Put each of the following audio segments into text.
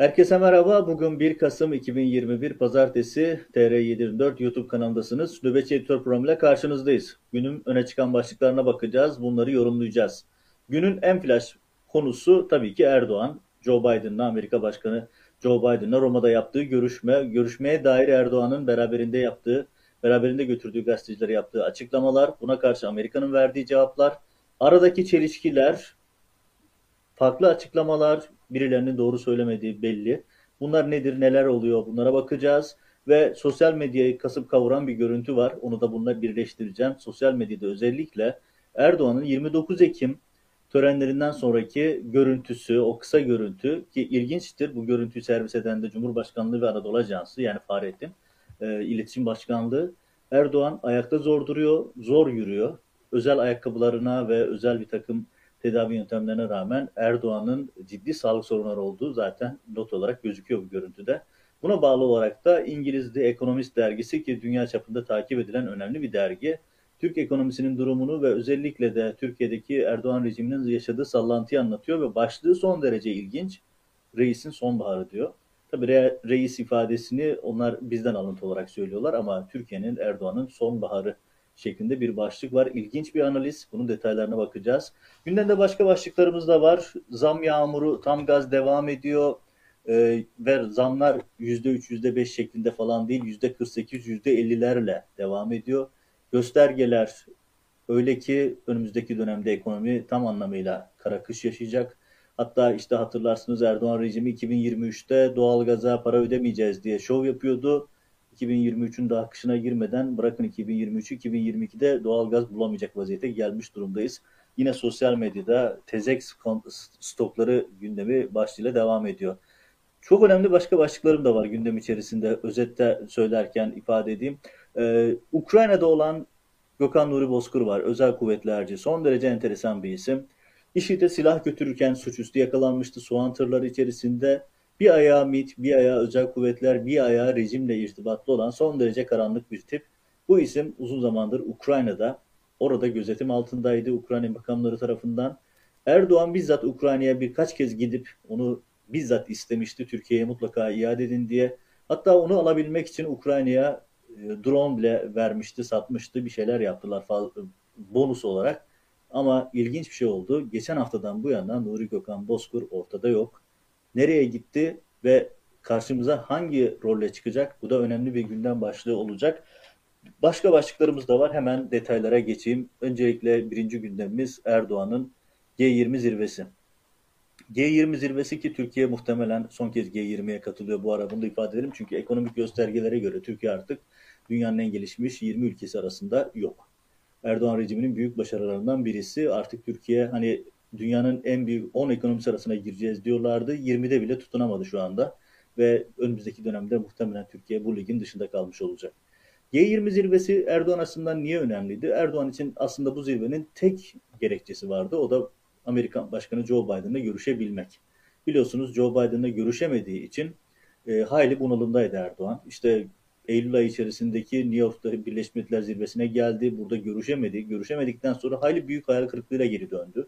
Herkese merhaba. Bugün 1 Kasım 2021 Pazartesi TR724 YouTube kanalındasınız. Nöbetçi Editör programıyla karşınızdayız. Günün öne çıkan başlıklarına bakacağız. Bunları yorumlayacağız. Günün en flash konusu tabii ki Erdoğan. Joe Biden'la Amerika Başkanı Joe Biden'la Roma'da yaptığı görüşme. Görüşmeye dair Erdoğan'ın beraberinde yaptığı, beraberinde götürdüğü gazetecilere yaptığı açıklamalar. Buna karşı Amerika'nın verdiği cevaplar. Aradaki çelişkiler, farklı açıklamalar, birilerinin doğru söylemediği belli. Bunlar nedir, neler oluyor bunlara bakacağız. Ve sosyal medyayı kasıp kavuran bir görüntü var. Onu da bununla birleştireceğim. Sosyal medyada özellikle Erdoğan'ın 29 Ekim törenlerinden sonraki görüntüsü, o kısa görüntü ki ilginçtir. Bu görüntüyü servis eden de Cumhurbaşkanlığı ve Anadolu Ajansı yani Fahrettin e, İletişim Başkanlığı. Erdoğan ayakta zor duruyor, zor yürüyor. Özel ayakkabılarına ve özel bir takım tedavi yöntemlerine rağmen Erdoğan'ın ciddi sağlık sorunları olduğu zaten not olarak gözüküyor bu görüntüde. Buna bağlı olarak da İngiliz The Economist dergisi ki dünya çapında takip edilen önemli bir dergi. Türk ekonomisinin durumunu ve özellikle de Türkiye'deki Erdoğan rejiminin yaşadığı sallantıyı anlatıyor ve başlığı son derece ilginç. Reisin sonbaharı diyor. Tabi re, reis ifadesini onlar bizden alıntı olarak söylüyorlar ama Türkiye'nin Erdoğan'ın sonbaharı şeklinde bir başlık var. İlginç bir analiz. Bunun detaylarına bakacağız. Gündemde başka başlıklarımız da var. Zam yağmuru tam gaz devam ediyor. Ee, ve zamlar %3, %5 şeklinde falan değil, %48, %50'lerle devam ediyor. Göstergeler öyle ki önümüzdeki dönemde ekonomi tam anlamıyla kara kış yaşayacak. Hatta işte hatırlarsınız Erdoğan rejimi 2023'te doğalgaza para ödemeyeceğiz diye şov yapıyordu. 2023'ün de akışına girmeden bırakın 2023'ü 2022'de doğalgaz bulamayacak vaziyete gelmiş durumdayız. Yine sosyal medyada Tezex stokları gündemi başlığıyla devam ediyor. Çok önemli başka başlıklarım da var gündem içerisinde özette söylerken ifade edeyim. Ee, Ukrayna'da olan Gökhan Nuri Bozkur var. Özel kuvvetlerci. Son derece enteresan bir isim. IŞİD'e silah götürürken suçüstü yakalanmıştı. Soğan tırları içerisinde bir ayağı MİT, bir ayağı özel kuvvetler, bir ayağı rejimle irtibatlı olan son derece karanlık bir tip. Bu isim uzun zamandır Ukrayna'da, orada gözetim altındaydı Ukrayna makamları tarafından. Erdoğan bizzat Ukrayna'ya birkaç kez gidip onu bizzat istemişti Türkiye'ye mutlaka iade edin diye. Hatta onu alabilmek için Ukrayna'ya e, drone bile vermişti, satmıştı, bir şeyler yaptılar bonus olarak. Ama ilginç bir şey oldu. Geçen haftadan bu yana Nuri Gökhan Bozkur ortada yok nereye gitti ve karşımıza hangi rolle çıkacak? Bu da önemli bir gündem başlığı olacak. Başka başlıklarımız da var. Hemen detaylara geçeyim. Öncelikle birinci gündemimiz Erdoğan'ın G20 zirvesi. G20 zirvesi ki Türkiye muhtemelen son kez G20'ye katılıyor bu ara bunu da ifade edelim. Çünkü ekonomik göstergelere göre Türkiye artık dünyanın en gelişmiş 20 ülkesi arasında yok. Erdoğan rejiminin büyük başarılarından birisi. Artık Türkiye hani dünyanın en büyük 10 ekonomisi arasına gireceğiz diyorlardı. 20'de bile tutunamadı şu anda. Ve önümüzdeki dönemde muhtemelen Türkiye bu ligin dışında kalmış olacak. G20 zirvesi Erdoğan açısından niye önemliydi? Erdoğan için aslında bu zirvenin tek gerekçesi vardı. O da Amerikan Başkanı Joe Biden'la görüşebilmek. Biliyorsunuz Joe Biden'la görüşemediği için e, hayli bunalımdaydı Erdoğan. İşte Eylül ayı içerisindeki New York'ta Birleşmiş Milletler Zirvesi'ne geldi. Burada görüşemedi. Görüşemedikten sonra hayli büyük hayal kırıklığıyla geri döndü.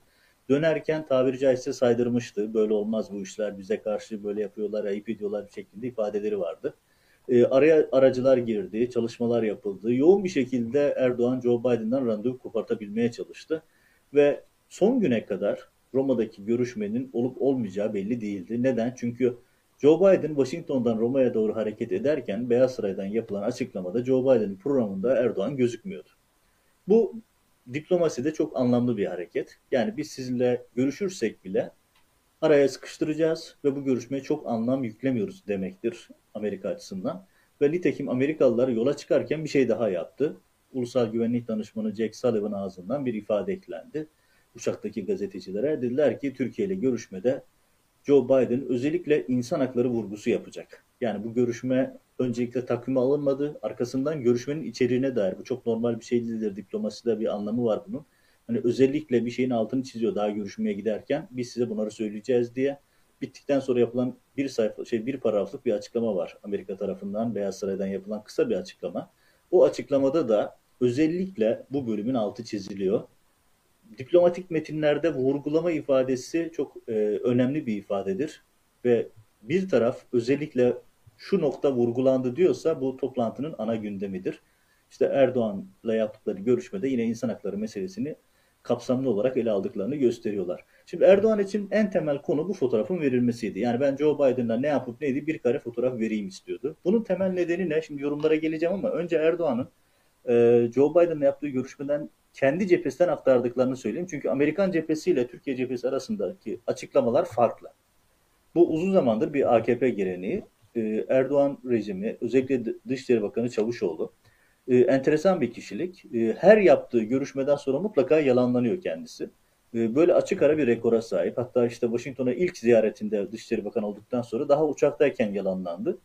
Dönerken tabiri caizse saydırmıştı. Böyle olmaz bu işler bize karşı böyle yapıyorlar, ayıp ediyorlar şeklinde ifadeleri vardı. E, araya aracılar girdi, çalışmalar yapıldı. Yoğun bir şekilde Erdoğan Joe Biden'dan randevu kopartabilmeye çalıştı. Ve son güne kadar Roma'daki görüşmenin olup olmayacağı belli değildi. Neden? Çünkü Joe Biden Washington'dan Roma'ya doğru hareket ederken Beyaz Saray'dan yapılan açıklamada Joe Biden'in programında Erdoğan gözükmüyordu. Bu diplomaside çok anlamlı bir hareket. Yani biz sizinle görüşürsek bile araya sıkıştıracağız ve bu görüşmeye çok anlam yüklemiyoruz demektir Amerika açısından. Ve nitekim Amerikalılar yola çıkarken bir şey daha yaptı. Ulusal Güvenlik Danışmanı Jack Sullivan ağzından bir ifade eklendi. Uçaktaki gazetecilere dediler ki Türkiye ile görüşmede Joe Biden özellikle insan hakları vurgusu yapacak. Yani bu görüşme öncelikle takvime alınmadı. Arkasından görüşmenin içeriğine dair bu çok normal bir şey değildir. Diplomaside bir anlamı var bunun. Hani özellikle bir şeyin altını çiziyor daha görüşmeye giderken biz size bunları söyleyeceğiz diye. Bittikten sonra yapılan bir sayfa şey bir paragraflık bir açıklama var. Amerika tarafından Beyaz Saray'dan yapılan kısa bir açıklama. O açıklamada da özellikle bu bölümün altı çiziliyor. Diplomatik metinlerde vurgulama ifadesi çok e, önemli bir ifadedir ve bir taraf özellikle şu nokta vurgulandı diyorsa bu toplantının ana gündemidir. İşte Erdoğan'la yaptıkları görüşmede yine insan hakları meselesini kapsamlı olarak ele aldıklarını gösteriyorlar. Şimdi Erdoğan için en temel konu bu fotoğrafın verilmesiydi. Yani ben Joe Biden'dan ne yapıp neydi bir kare fotoğraf vereyim istiyordu. Bunun temel nedeni ne? Şimdi yorumlara geleceğim ama önce Erdoğan'ın e, Joe Biden'la yaptığı görüşmeden kendi cephesinden aktardıklarını söyleyeyim. Çünkü Amerikan cephesiyle Türkiye cephesi arasındaki açıklamalar farklı. Bu uzun zamandır bir AKP geleneği. E, Erdoğan rejimi, özellikle Dışişleri Bakanı Çavuşoğlu, e, enteresan bir kişilik. E, her yaptığı görüşmeden sonra mutlaka yalanlanıyor kendisi. E, böyle açık ara bir rekora sahip. Hatta işte Washington'a ilk ziyaretinde Dışişleri Bakanı olduktan sonra daha uçaktayken yalanlandı.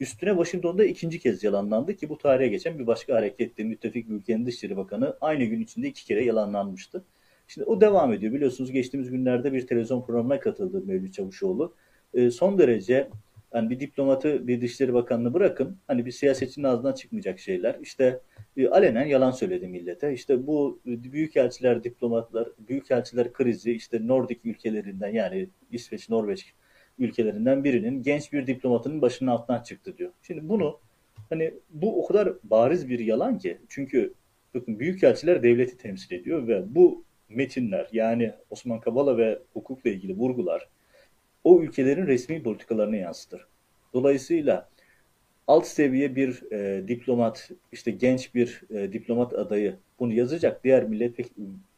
Üstüne Washington'da ikinci kez yalanlandı ki bu tarihe geçen bir başka harekette müttefik ülkenin Dışişleri Bakanı aynı gün içinde iki kere yalanlanmıştı. Şimdi o devam ediyor. Biliyorsunuz geçtiğimiz günlerde bir televizyon programına katıldı Mevlüt Çavuşoğlu. E, son derece yani bir diplomatı, bir Dışişleri Bakanı'nı bırakın. Hani bir siyasetçinin ağzından çıkmayacak şeyler. İşte e, alenen yalan söyledi millete. İşte bu büyükelçiler, diplomatlar, büyükelçiler krizi işte Nordik ülkelerinden yani İsveç, Norveç ülkelerinden birinin genç bir diplomatının başının altından çıktı diyor. Şimdi bunu hani bu o kadar bariz bir yalan ki çünkü bakın büyükelçiler devleti temsil ediyor ve bu metinler yani Osman Kavala ve hukukla ilgili vurgular o ülkelerin resmi politikalarını yansıtır. Dolayısıyla alt seviye bir e, diplomat, işte genç bir e, diplomat adayı bunu yazacak. Diğer millet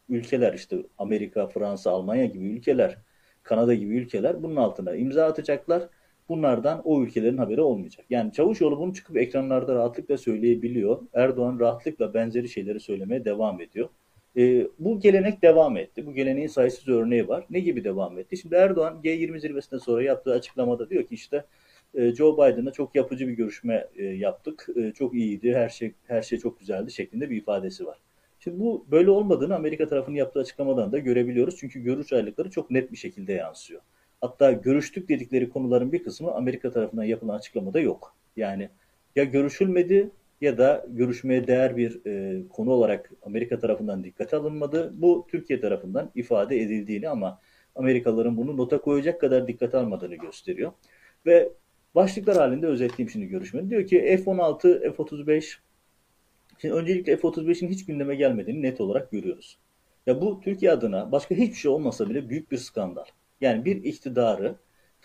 ülkeler işte Amerika, Fransa, Almanya gibi ülkeler, Kanada gibi ülkeler bunun altına imza atacaklar. Bunlardan o ülkelerin haberi olmayacak. Yani Çavuşoğlu bunu çıkıp ekranlarda rahatlıkla söyleyebiliyor. Erdoğan rahatlıkla benzeri şeyleri söylemeye devam ediyor. E, bu gelenek devam etti. Bu geleneğin sayısız örneği var. Ne gibi devam etti? Şimdi Erdoğan G20 zirvesinden sonra yaptığı açıklamada diyor ki işte e, Joe Biden'la çok yapıcı bir görüşme e, yaptık. E, çok iyiydi, her şey her şey çok güzeldi şeklinde bir ifadesi var. Şimdi bu böyle olmadığını Amerika tarafının yaptığı açıklamadan da görebiliyoruz. Çünkü görüş ayrılıkları çok net bir şekilde yansıyor. Hatta görüştük dedikleri konuların bir kısmı Amerika tarafından yapılan açıklamada yok. Yani ya görüşülmedi ya da görüşmeye değer bir e, konu olarak Amerika tarafından dikkate alınmadı. Bu Türkiye tarafından ifade edildiğini ama Amerikalıların bunu nota koyacak kadar dikkate almadığını gösteriyor. Ve başlıklar halinde özetleyeyim şimdi görüşmeyi. Diyor ki F-16, F-35 Şimdi öncelikle F-35'in hiç gündeme gelmediğini net olarak görüyoruz. Ya bu Türkiye adına başka hiçbir şey olmasa bile büyük bir skandal. Yani bir iktidarı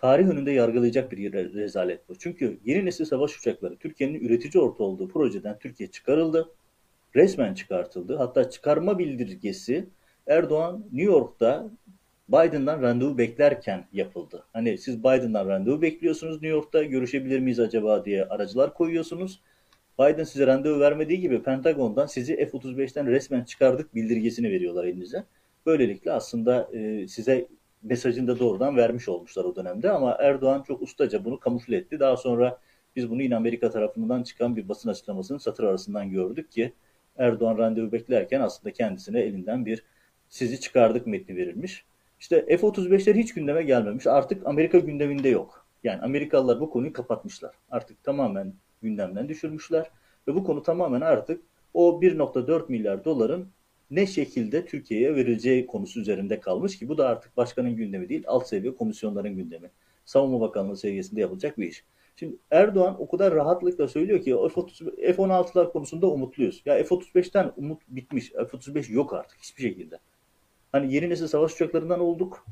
tarih önünde yargılayacak bir rezalet bu. Çünkü yeni nesil savaş uçakları Türkiye'nin üretici orta olduğu projeden Türkiye çıkarıldı. Resmen çıkartıldı. Hatta çıkarma bildirgesi Erdoğan New York'ta Biden'dan randevu beklerken yapıldı. Hani siz Biden'dan randevu bekliyorsunuz New York'ta görüşebilir miyiz acaba diye aracılar koyuyorsunuz. Biden size randevu vermediği gibi Pentagon'dan sizi F-35'ten resmen çıkardık bildirgesini veriyorlar elinize. Böylelikle aslında e, size mesajını da doğrudan vermiş olmuşlar o dönemde ama Erdoğan çok ustaca bunu kamufle etti. Daha sonra biz bunu yine Amerika tarafından çıkan bir basın açıklamasının satır arasından gördük ki Erdoğan randevu beklerken aslında kendisine elinden bir sizi çıkardık metni verilmiş. İşte F-35'ler hiç gündeme gelmemiş. Artık Amerika gündeminde yok. Yani Amerikalılar bu konuyu kapatmışlar. Artık tamamen gündemden düşürmüşler. Ve bu konu tamamen artık o 1.4 milyar doların ne şekilde Türkiye'ye verileceği konusu üzerinde kalmış ki bu da artık başkanın gündemi değil alt seviye komisyonların gündemi. Savunma Bakanlığı seviyesinde yapılacak bir iş. Şimdi Erdoğan o kadar rahatlıkla söylüyor ki F-16'lar konusunda umutluyuz. Ya F-35'ten umut bitmiş. F-35 yok artık hiçbir şekilde. Hani yeni nesil savaş uçaklarından olduk.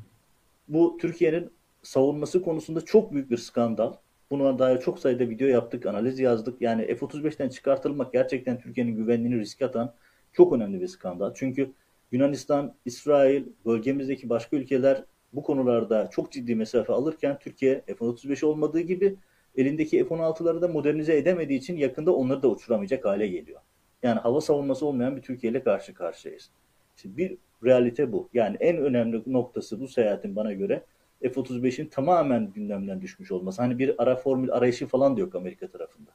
Bu Türkiye'nin savunması konusunda çok büyük bir skandal. Buna dair çok sayıda video yaptık, analiz yazdık. Yani F-35'ten çıkartılmak gerçekten Türkiye'nin güvenliğini riske atan çok önemli bir skandal. Çünkü Yunanistan, İsrail, bölgemizdeki başka ülkeler bu konularda çok ciddi mesafe alırken Türkiye F-35 olmadığı gibi elindeki F-16'ları da modernize edemediği için yakında onları da uçuramayacak hale geliyor. Yani hava savunması olmayan bir Türkiye ile karşı karşıyayız. Şimdi bir realite bu. Yani en önemli noktası bu seyahatin bana göre F-35'in tamamen gündemden düşmüş olması. Hani bir ara formül arayışı falan da yok Amerika tarafında.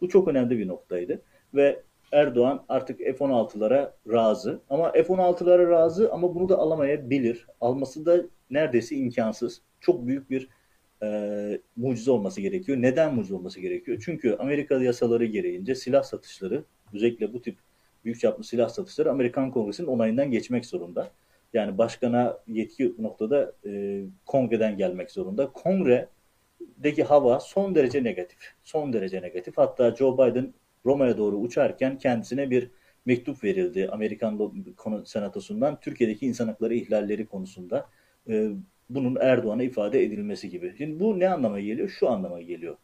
Bu çok önemli bir noktaydı. Ve Erdoğan artık F-16'lara razı. Ama F-16'lara razı ama bunu da alamayabilir. Alması da neredeyse imkansız. Çok büyük bir e, mucize olması gerekiyor. Neden mucize olması gerekiyor? Çünkü Amerika yasaları gereğince silah satışları, özellikle bu tip büyük çaplı silah satışları Amerikan Kongresi'nin onayından geçmek zorunda. Yani başkana yetki noktada e, kongreden gelmek zorunda. Kongre deki hava son derece negatif. Son derece negatif. Hatta Joe Biden Roma'ya doğru uçarken kendisine bir mektup verildi Amerikan Senatosu'ndan Türkiye'deki insan hakları ihlalleri konusunda e, bunun Erdoğan'a ifade edilmesi gibi. Şimdi bu ne anlama geliyor? Şu anlama geliyor.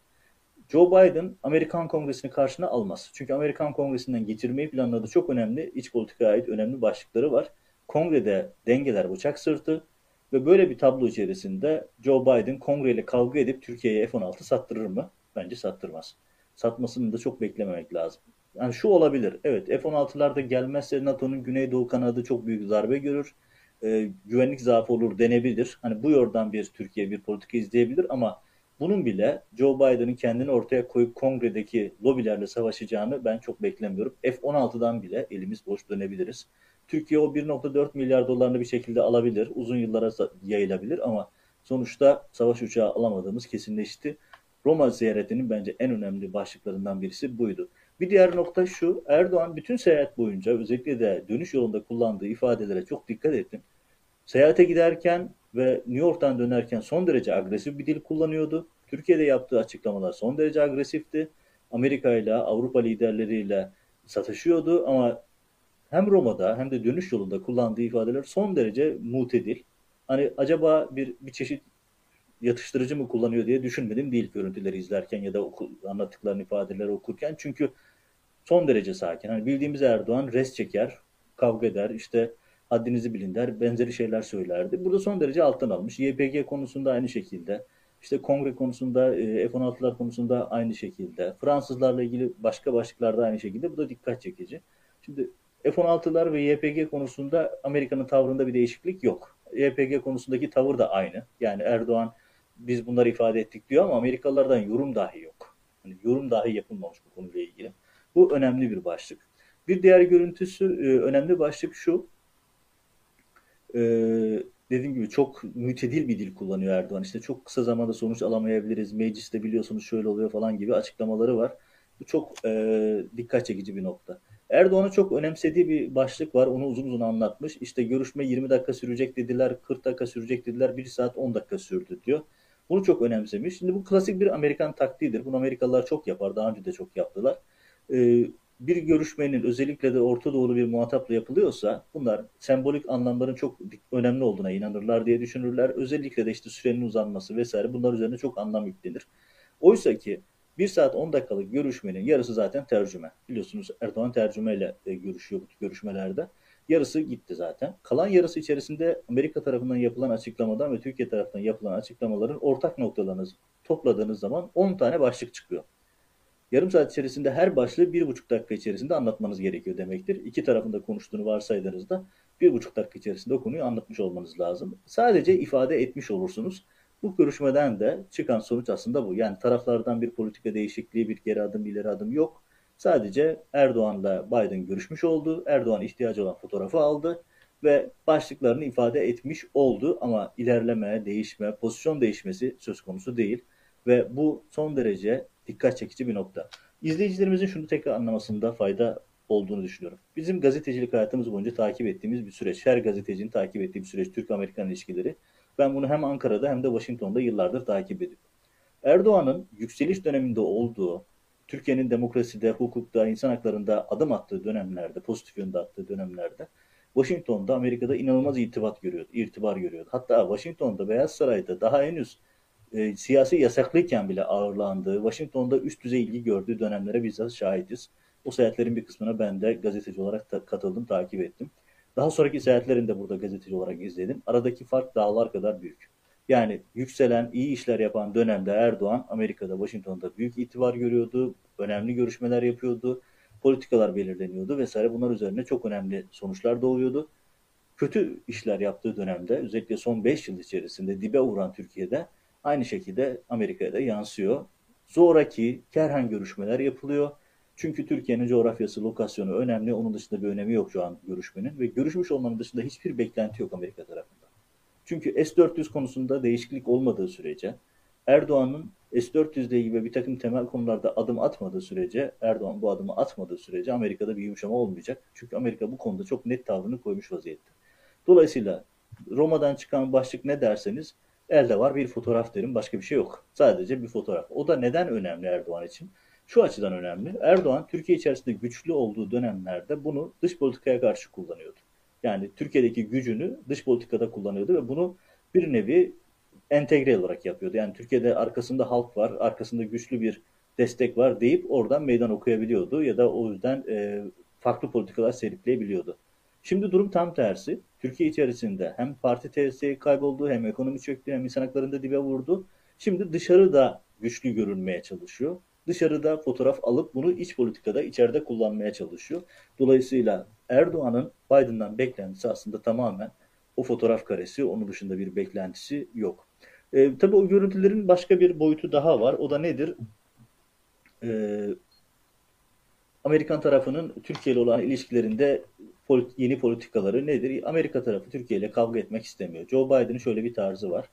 Joe Biden Amerikan Kongresi'ni karşına almaz. Çünkü Amerikan Kongresi'nden geçirmeyi planladığı çok önemli iç politikaya ait önemli başlıkları var. Kongrede dengeler bıçak sırtı ve böyle bir tablo içerisinde Joe Biden kongreyle kavga edip Türkiye'ye F-16 sattırır mı? Bence sattırmaz. Satmasını da çok beklememek lazım. Yani şu olabilir. Evet F-16'lar da gelmezse NATO'nun Güneydoğu kanadı çok büyük darbe görür. Ee, güvenlik zaafı olur denebilir. Hani bu yordan bir Türkiye bir politika izleyebilir ama bunun bile Joe Biden'ın kendini ortaya koyup kongredeki lobilerle savaşacağını ben çok beklemiyorum. F-16'dan bile elimiz boş dönebiliriz. Türkiye o 1.4 milyar dolarını bir şekilde alabilir. Uzun yıllara yayılabilir ama sonuçta savaş uçağı alamadığımız kesinleşti. Roma ziyaretinin bence en önemli başlıklarından birisi buydu. Bir diğer nokta şu, Erdoğan bütün seyahat boyunca özellikle de dönüş yolunda kullandığı ifadelere çok dikkat ettim. Seyahate giderken ve New York'tan dönerken son derece agresif bir dil kullanıyordu. Türkiye'de yaptığı açıklamalar son derece agresifti. Amerika ile Avrupa liderleriyle satışıyordu ama hem Roma'da hem de dönüş yolunda kullandığı ifadeler son derece mutedil. Hani acaba bir bir çeşit yatıştırıcı mı kullanıyor diye düşünmedim değil görüntüleri izlerken ya da oku, anlattıklarını ifadeleri okurken. Çünkü son derece sakin. Hani bildiğimiz Erdoğan res çeker, kavga eder, işte haddinizi bilin der, benzeri şeyler söylerdi. Burada son derece alttan almış. YPG konusunda aynı şekilde. İşte kongre konusunda, e, F-16'lar konusunda aynı şekilde. Fransızlarla ilgili başka başlıklarda aynı şekilde. Bu da dikkat çekici. Şimdi F-16'lar ve YPG konusunda Amerika'nın tavrında bir değişiklik yok. YPG konusundaki tavır da aynı. Yani Erdoğan biz bunları ifade ettik diyor ama Amerikalılardan yorum dahi yok. Yani yorum dahi yapılmamış bu konuyla ilgili. Bu önemli bir başlık. Bir diğer görüntüsü e, önemli başlık şu. E, dediğim gibi çok mütedil bir dil kullanıyor Erdoğan. İşte çok kısa zamanda sonuç alamayabiliriz. Mecliste biliyorsunuz şöyle oluyor falan gibi açıklamaları var. Bu çok e, dikkat çekici bir nokta. Erdoğan'ın çok önemsediği bir başlık var. Onu uzun uzun anlatmış. İşte görüşme 20 dakika sürecek dediler, 40 dakika sürecek dediler, 1 saat 10 dakika sürdü diyor. Bunu çok önemsemiş. Şimdi bu klasik bir Amerikan taktiğidir. Bunu Amerikalılar çok yapar. Daha önce de çok yaptılar. Ee, bir görüşmenin özellikle de Orta Doğulu bir muhatapla yapılıyorsa bunlar sembolik anlamların çok önemli olduğuna inanırlar diye düşünürler. Özellikle de işte sürenin uzanması vesaire bunlar üzerine çok anlam yüklenir. Oysa ki 1 saat 10 dakikalık görüşmenin yarısı zaten tercüme. Biliyorsunuz Erdoğan tercümeyle e, görüşüyor bu görüşmelerde. Yarısı gitti zaten. Kalan yarısı içerisinde Amerika tarafından yapılan açıklamadan ve Türkiye tarafından yapılan açıklamaların ortak noktalarını topladığınız zaman 10 tane başlık çıkıyor. Yarım saat içerisinde her başlığı bir buçuk dakika içerisinde anlatmanız gerekiyor demektir. İki tarafında konuştuğunu varsaydığınızda bir buçuk dakika içerisinde o konuyu anlatmış olmanız lazım. Sadece ifade etmiş olursunuz. Bu görüşmeden de çıkan sonuç aslında bu. Yani taraflardan bir politika değişikliği, bir geri adım, ileri adım yok. Sadece Erdoğan'la Biden görüşmüş oldu. Erdoğan ihtiyacı olan fotoğrafı aldı ve başlıklarını ifade etmiş oldu ama ilerleme, değişme, pozisyon değişmesi söz konusu değil ve bu son derece dikkat çekici bir nokta. İzleyicilerimizin şunu tekrar anlamasında fayda olduğunu düşünüyorum. Bizim gazetecilik hayatımız boyunca takip ettiğimiz bir süreç. Her gazetecinin takip ettiği bir süreç Türk-Amerikan ilişkileri. Ben bunu hem Ankara'da hem de Washington'da yıllardır takip ediyorum. Erdoğan'ın yükseliş döneminde olduğu, Türkiye'nin demokraside, hukukta, insan haklarında adım attığı dönemlerde, pozitif yönde attığı dönemlerde Washington'da Amerika'da inanılmaz itibat görüyordu, irtibar görüyordu. Hatta Washington'da Beyaz Saray'da daha henüz e, siyasi yasaklıyken bile ağırlandığı, Washington'da üst düzey ilgi gördüğü dönemlere bizzat şahidiz. O seyahatlerin bir kısmına ben de gazeteci olarak ta- katıldım, takip ettim. Daha sonraki seyahatlerini de burada gazeteci olarak izledim. Aradaki fark dağlar kadar büyük. Yani yükselen, iyi işler yapan dönemde Erdoğan Amerika'da, Washington'da büyük itibar görüyordu. Önemli görüşmeler yapıyordu. Politikalar belirleniyordu vesaire. Bunlar üzerine çok önemli sonuçlar doğuyordu. Kötü işler yaptığı dönemde özellikle son 5 yıl içerisinde dibe vuran Türkiye'de aynı şekilde Amerika'ya da yansıyor. Zoraki, kerhen görüşmeler yapılıyor. Çünkü Türkiye'nin coğrafyası, lokasyonu önemli. Onun dışında bir önemi yok şu an görüşmenin. Ve görüşmüş olmanın dışında hiçbir beklenti yok Amerika tarafından. Çünkü S-400 konusunda değişiklik olmadığı sürece, Erdoğan'ın S-400 ile gibi bir takım temel konularda adım atmadığı sürece, Erdoğan bu adımı atmadığı sürece Amerika'da bir yumuşama olmayacak. Çünkü Amerika bu konuda çok net tavrını koymuş vaziyette. Dolayısıyla Roma'dan çıkan başlık ne derseniz Elde var bir fotoğraf derim başka bir şey yok. Sadece bir fotoğraf. O da neden önemli Erdoğan için? Şu açıdan önemli. Erdoğan Türkiye içerisinde güçlü olduğu dönemlerde bunu dış politikaya karşı kullanıyordu. Yani Türkiye'deki gücünü dış politikada kullanıyordu ve bunu bir nevi entegre olarak yapıyordu. Yani Türkiye'de arkasında halk var, arkasında güçlü bir destek var deyip oradan meydan okuyabiliyordu ya da o yüzden e, farklı politikalar sergileyebiliyordu. Şimdi durum tam tersi. Türkiye içerisinde hem parti tesisi kayboldu, hem ekonomi çöktü, hem insan haklarında dibe vurdu. Şimdi dışarıda güçlü görünmeye çalışıyor. Dışarıda fotoğraf alıp bunu iç politikada içeride kullanmaya çalışıyor. Dolayısıyla Erdoğan'ın Biden'dan beklentisi aslında tamamen o fotoğraf karesi. Onun dışında bir beklentisi yok. E, tabii o görüntülerin başka bir boyutu daha var. O da nedir? E, Amerikan tarafının Türkiye ile olan ilişkilerinde yeni politikaları nedir? Amerika tarafı Türkiye ile kavga etmek istemiyor. Joe Biden'ın şöyle bir tarzı var.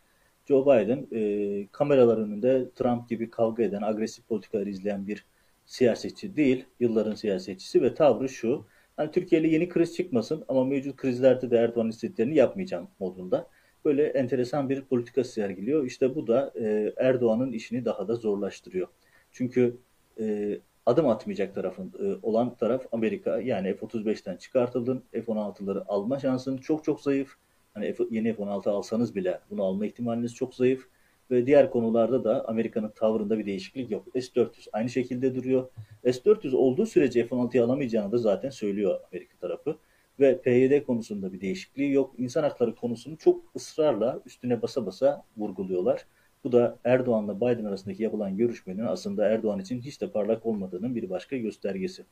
Joe Biden e, kameralar önünde Trump gibi kavga eden, agresif politikalar izleyen bir siyasetçi değil. Yılların siyasetçisi ve tavrı şu. Hani Türkiye yeni kriz çıkmasın ama mevcut krizlerde de Erdoğan istediklerini yapmayacağım modunda. Böyle enteresan bir politika sergiliyor. İşte bu da e, Erdoğan'ın işini daha da zorlaştırıyor. Çünkü e, adım atmayacak tarafın e, olan taraf Amerika. Yani F-35'ten çıkartıldın. F-16'ları alma şansın çok çok zayıf. Hani F, yeni F-16 alsanız bile bunu alma ihtimaliniz çok zayıf. Ve diğer konularda da Amerika'nın tavrında bir değişiklik yok. S-400 aynı şekilde duruyor. S-400 olduğu sürece F-16'yı alamayacağını da zaten söylüyor Amerika tarafı. Ve PYD konusunda bir değişikliği yok. İnsan hakları konusunu çok ısrarla üstüne basa basa vurguluyorlar. Bu da Erdoğan'la Biden arasındaki yapılan görüşmenin aslında Erdoğan için hiç de parlak olmadığının bir başka göstergesi.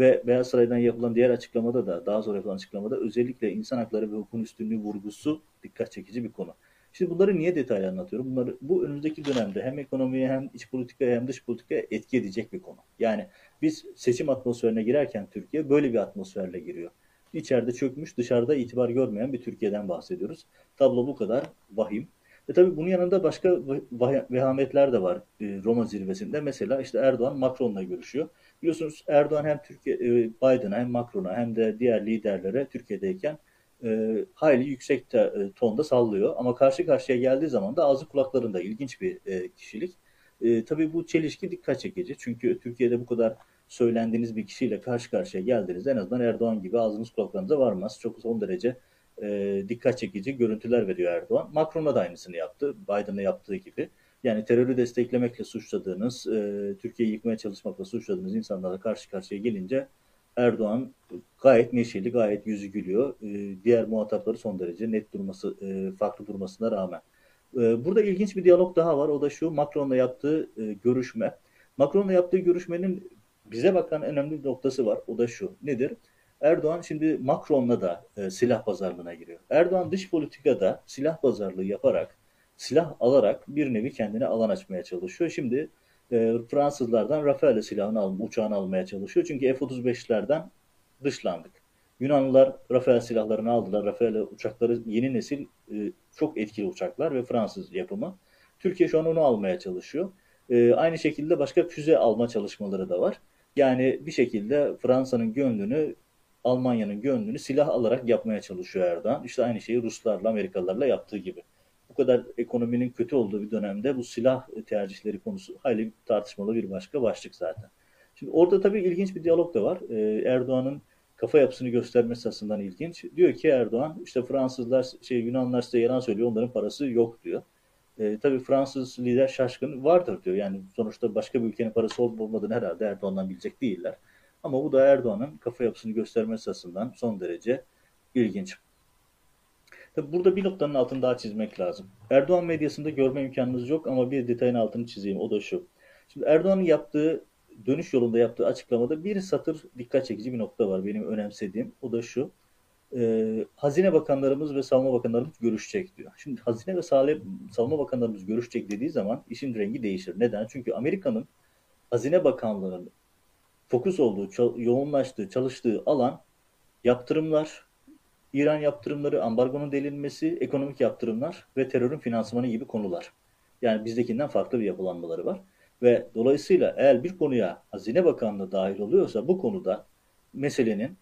Ve Beyaz Saray'dan yapılan diğer açıklamada da daha sonra yapılan açıklamada özellikle insan hakları ve hukukun üstünlüğü vurgusu dikkat çekici bir konu. Şimdi bunları niye detaylı anlatıyorum? Bunları bu önümüzdeki dönemde hem ekonomiye hem iç politikaya hem dış politikaya etki edecek bir konu. Yani biz seçim atmosferine girerken Türkiye böyle bir atmosferle giriyor. İçeride çökmüş, dışarıda itibar görmeyen bir Türkiye'den bahsediyoruz. Tablo bu kadar vahim. E tabii bunun yanında başka vehametler de var e, Roma zirvesinde. Mesela işte Erdoğan Macron'la görüşüyor. Biliyorsunuz Erdoğan hem Türkiye e, Biden'a hem Macron'a hem de diğer liderlere Türkiye'deyken e, hayli yüksek te, e, tonda sallıyor. Ama karşı karşıya geldiği zaman da ağzı kulaklarında ilginç bir e, kişilik. E, tabii bu çelişki dikkat çekici. Çünkü Türkiye'de bu kadar söylendiğiniz bir kişiyle karşı karşıya geldiniz. En azından Erdoğan gibi ağzınız kulaklarınıza varmaz. Çok son derece e, dikkat çekici görüntüler veriyor Erdoğan. Macron'a da aynısını yaptı. Biden'a yaptığı gibi. Yani terörü desteklemekle suçladığınız, e, Türkiye'yi yıkmaya çalışmakla suçladığınız insanlarla karşı karşıya gelince Erdoğan gayet neşeli, gayet yüzü gülüyor. E, diğer muhatapları son derece net durması, e, farklı durmasına rağmen. E, burada ilginç bir diyalog daha var. O da şu, Macron'la yaptığı e, görüşme. Macron'la yaptığı görüşmenin bize bakan önemli bir noktası var. O da şu. Nedir? Erdoğan şimdi Macron'la da e, silah pazarlığına giriyor. Erdoğan dış politikada silah pazarlığı yaparak, silah alarak bir nevi kendine alan açmaya çalışıyor. Şimdi e, Fransızlardan Rafale silahını al, uçağını almaya çalışıyor. Çünkü F-35'lerden dışlandık. Yunanlılar Rafale silahlarını aldılar. Rafale uçakları yeni nesil e, çok etkili uçaklar ve Fransız yapımı. Türkiye şu an onu almaya çalışıyor. E, aynı şekilde başka füze alma çalışmaları da var. Yani bir şekilde Fransa'nın gönlünü Almanya'nın gönlünü silah alarak yapmaya çalışıyor Erdoğan. İşte aynı şeyi Ruslarla, Amerikalılarla yaptığı gibi. Bu kadar ekonominin kötü olduğu bir dönemde bu silah tercihleri konusu hayli tartışmalı bir başka başlık zaten. Şimdi orada tabii ilginç bir diyalog da var. Ee, Erdoğan'ın kafa yapısını göstermesi açısından ilginç. Diyor ki Erdoğan işte Fransızlar, şey Yunanlar size yalan söylüyor onların parası yok diyor. E, tabii Fransız lider şaşkın vardır diyor. Yani sonuçta başka bir ülkenin parası olup olmadığını herhalde Erdoğan'dan bilecek değiller. Ama bu da Erdoğan'ın kafa yapısını göstermesi açısından son derece ilginç. Tabi burada bir noktanın altını daha çizmek lazım. Erdoğan medyasında görme imkanınız yok ama bir detayın altını çizeyim. O da şu. Şimdi Erdoğan'ın yaptığı dönüş yolunda yaptığı açıklamada bir satır dikkat çekici bir nokta var benim önemsediğim. O da şu. E, Hazine Bakanlarımız ve Savunma Bakanlarımız görüşecek diyor. Şimdi Hazine ve Savunma Bakanlarımız görüşecek dediği zaman işin rengi değişir. Neden? Çünkü Amerika'nın Hazine Bakanlığı'nın fokus olduğu, yoğunlaştığı, çalıştığı alan yaptırımlar, İran yaptırımları, ambargonun delinmesi, ekonomik yaptırımlar ve terörün finansmanı gibi konular. Yani bizdekinden farklı bir yapılanmaları var. Ve dolayısıyla eğer bir konuya Hazine Bakanlığı dahil oluyorsa bu konuda meselenin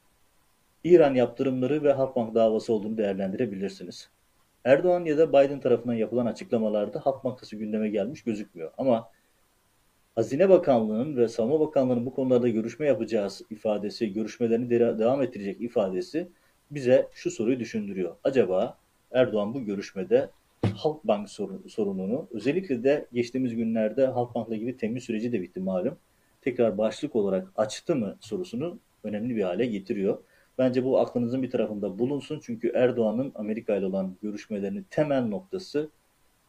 İran yaptırımları ve Halkbank davası olduğunu değerlendirebilirsiniz. Erdoğan ya da Biden tarafından yapılan açıklamalarda Halk Bankası gündeme gelmiş gözükmüyor. Ama Hazine Bakanlığı'nın ve Savunma Bakanlığı'nın bu konularda görüşme yapacağız ifadesi, görüşmelerini de devam ettirecek ifadesi bize şu soruyu düşündürüyor. Acaba Erdoğan bu görüşmede Halkbank sorununu özellikle de geçtiğimiz günlerde Halkbank'la ilgili temin süreci de bitti malum. Tekrar başlık olarak açtı mı sorusunu önemli bir hale getiriyor. Bence bu aklınızın bir tarafında bulunsun. Çünkü Erdoğan'ın Amerika ile olan görüşmelerinin temel noktası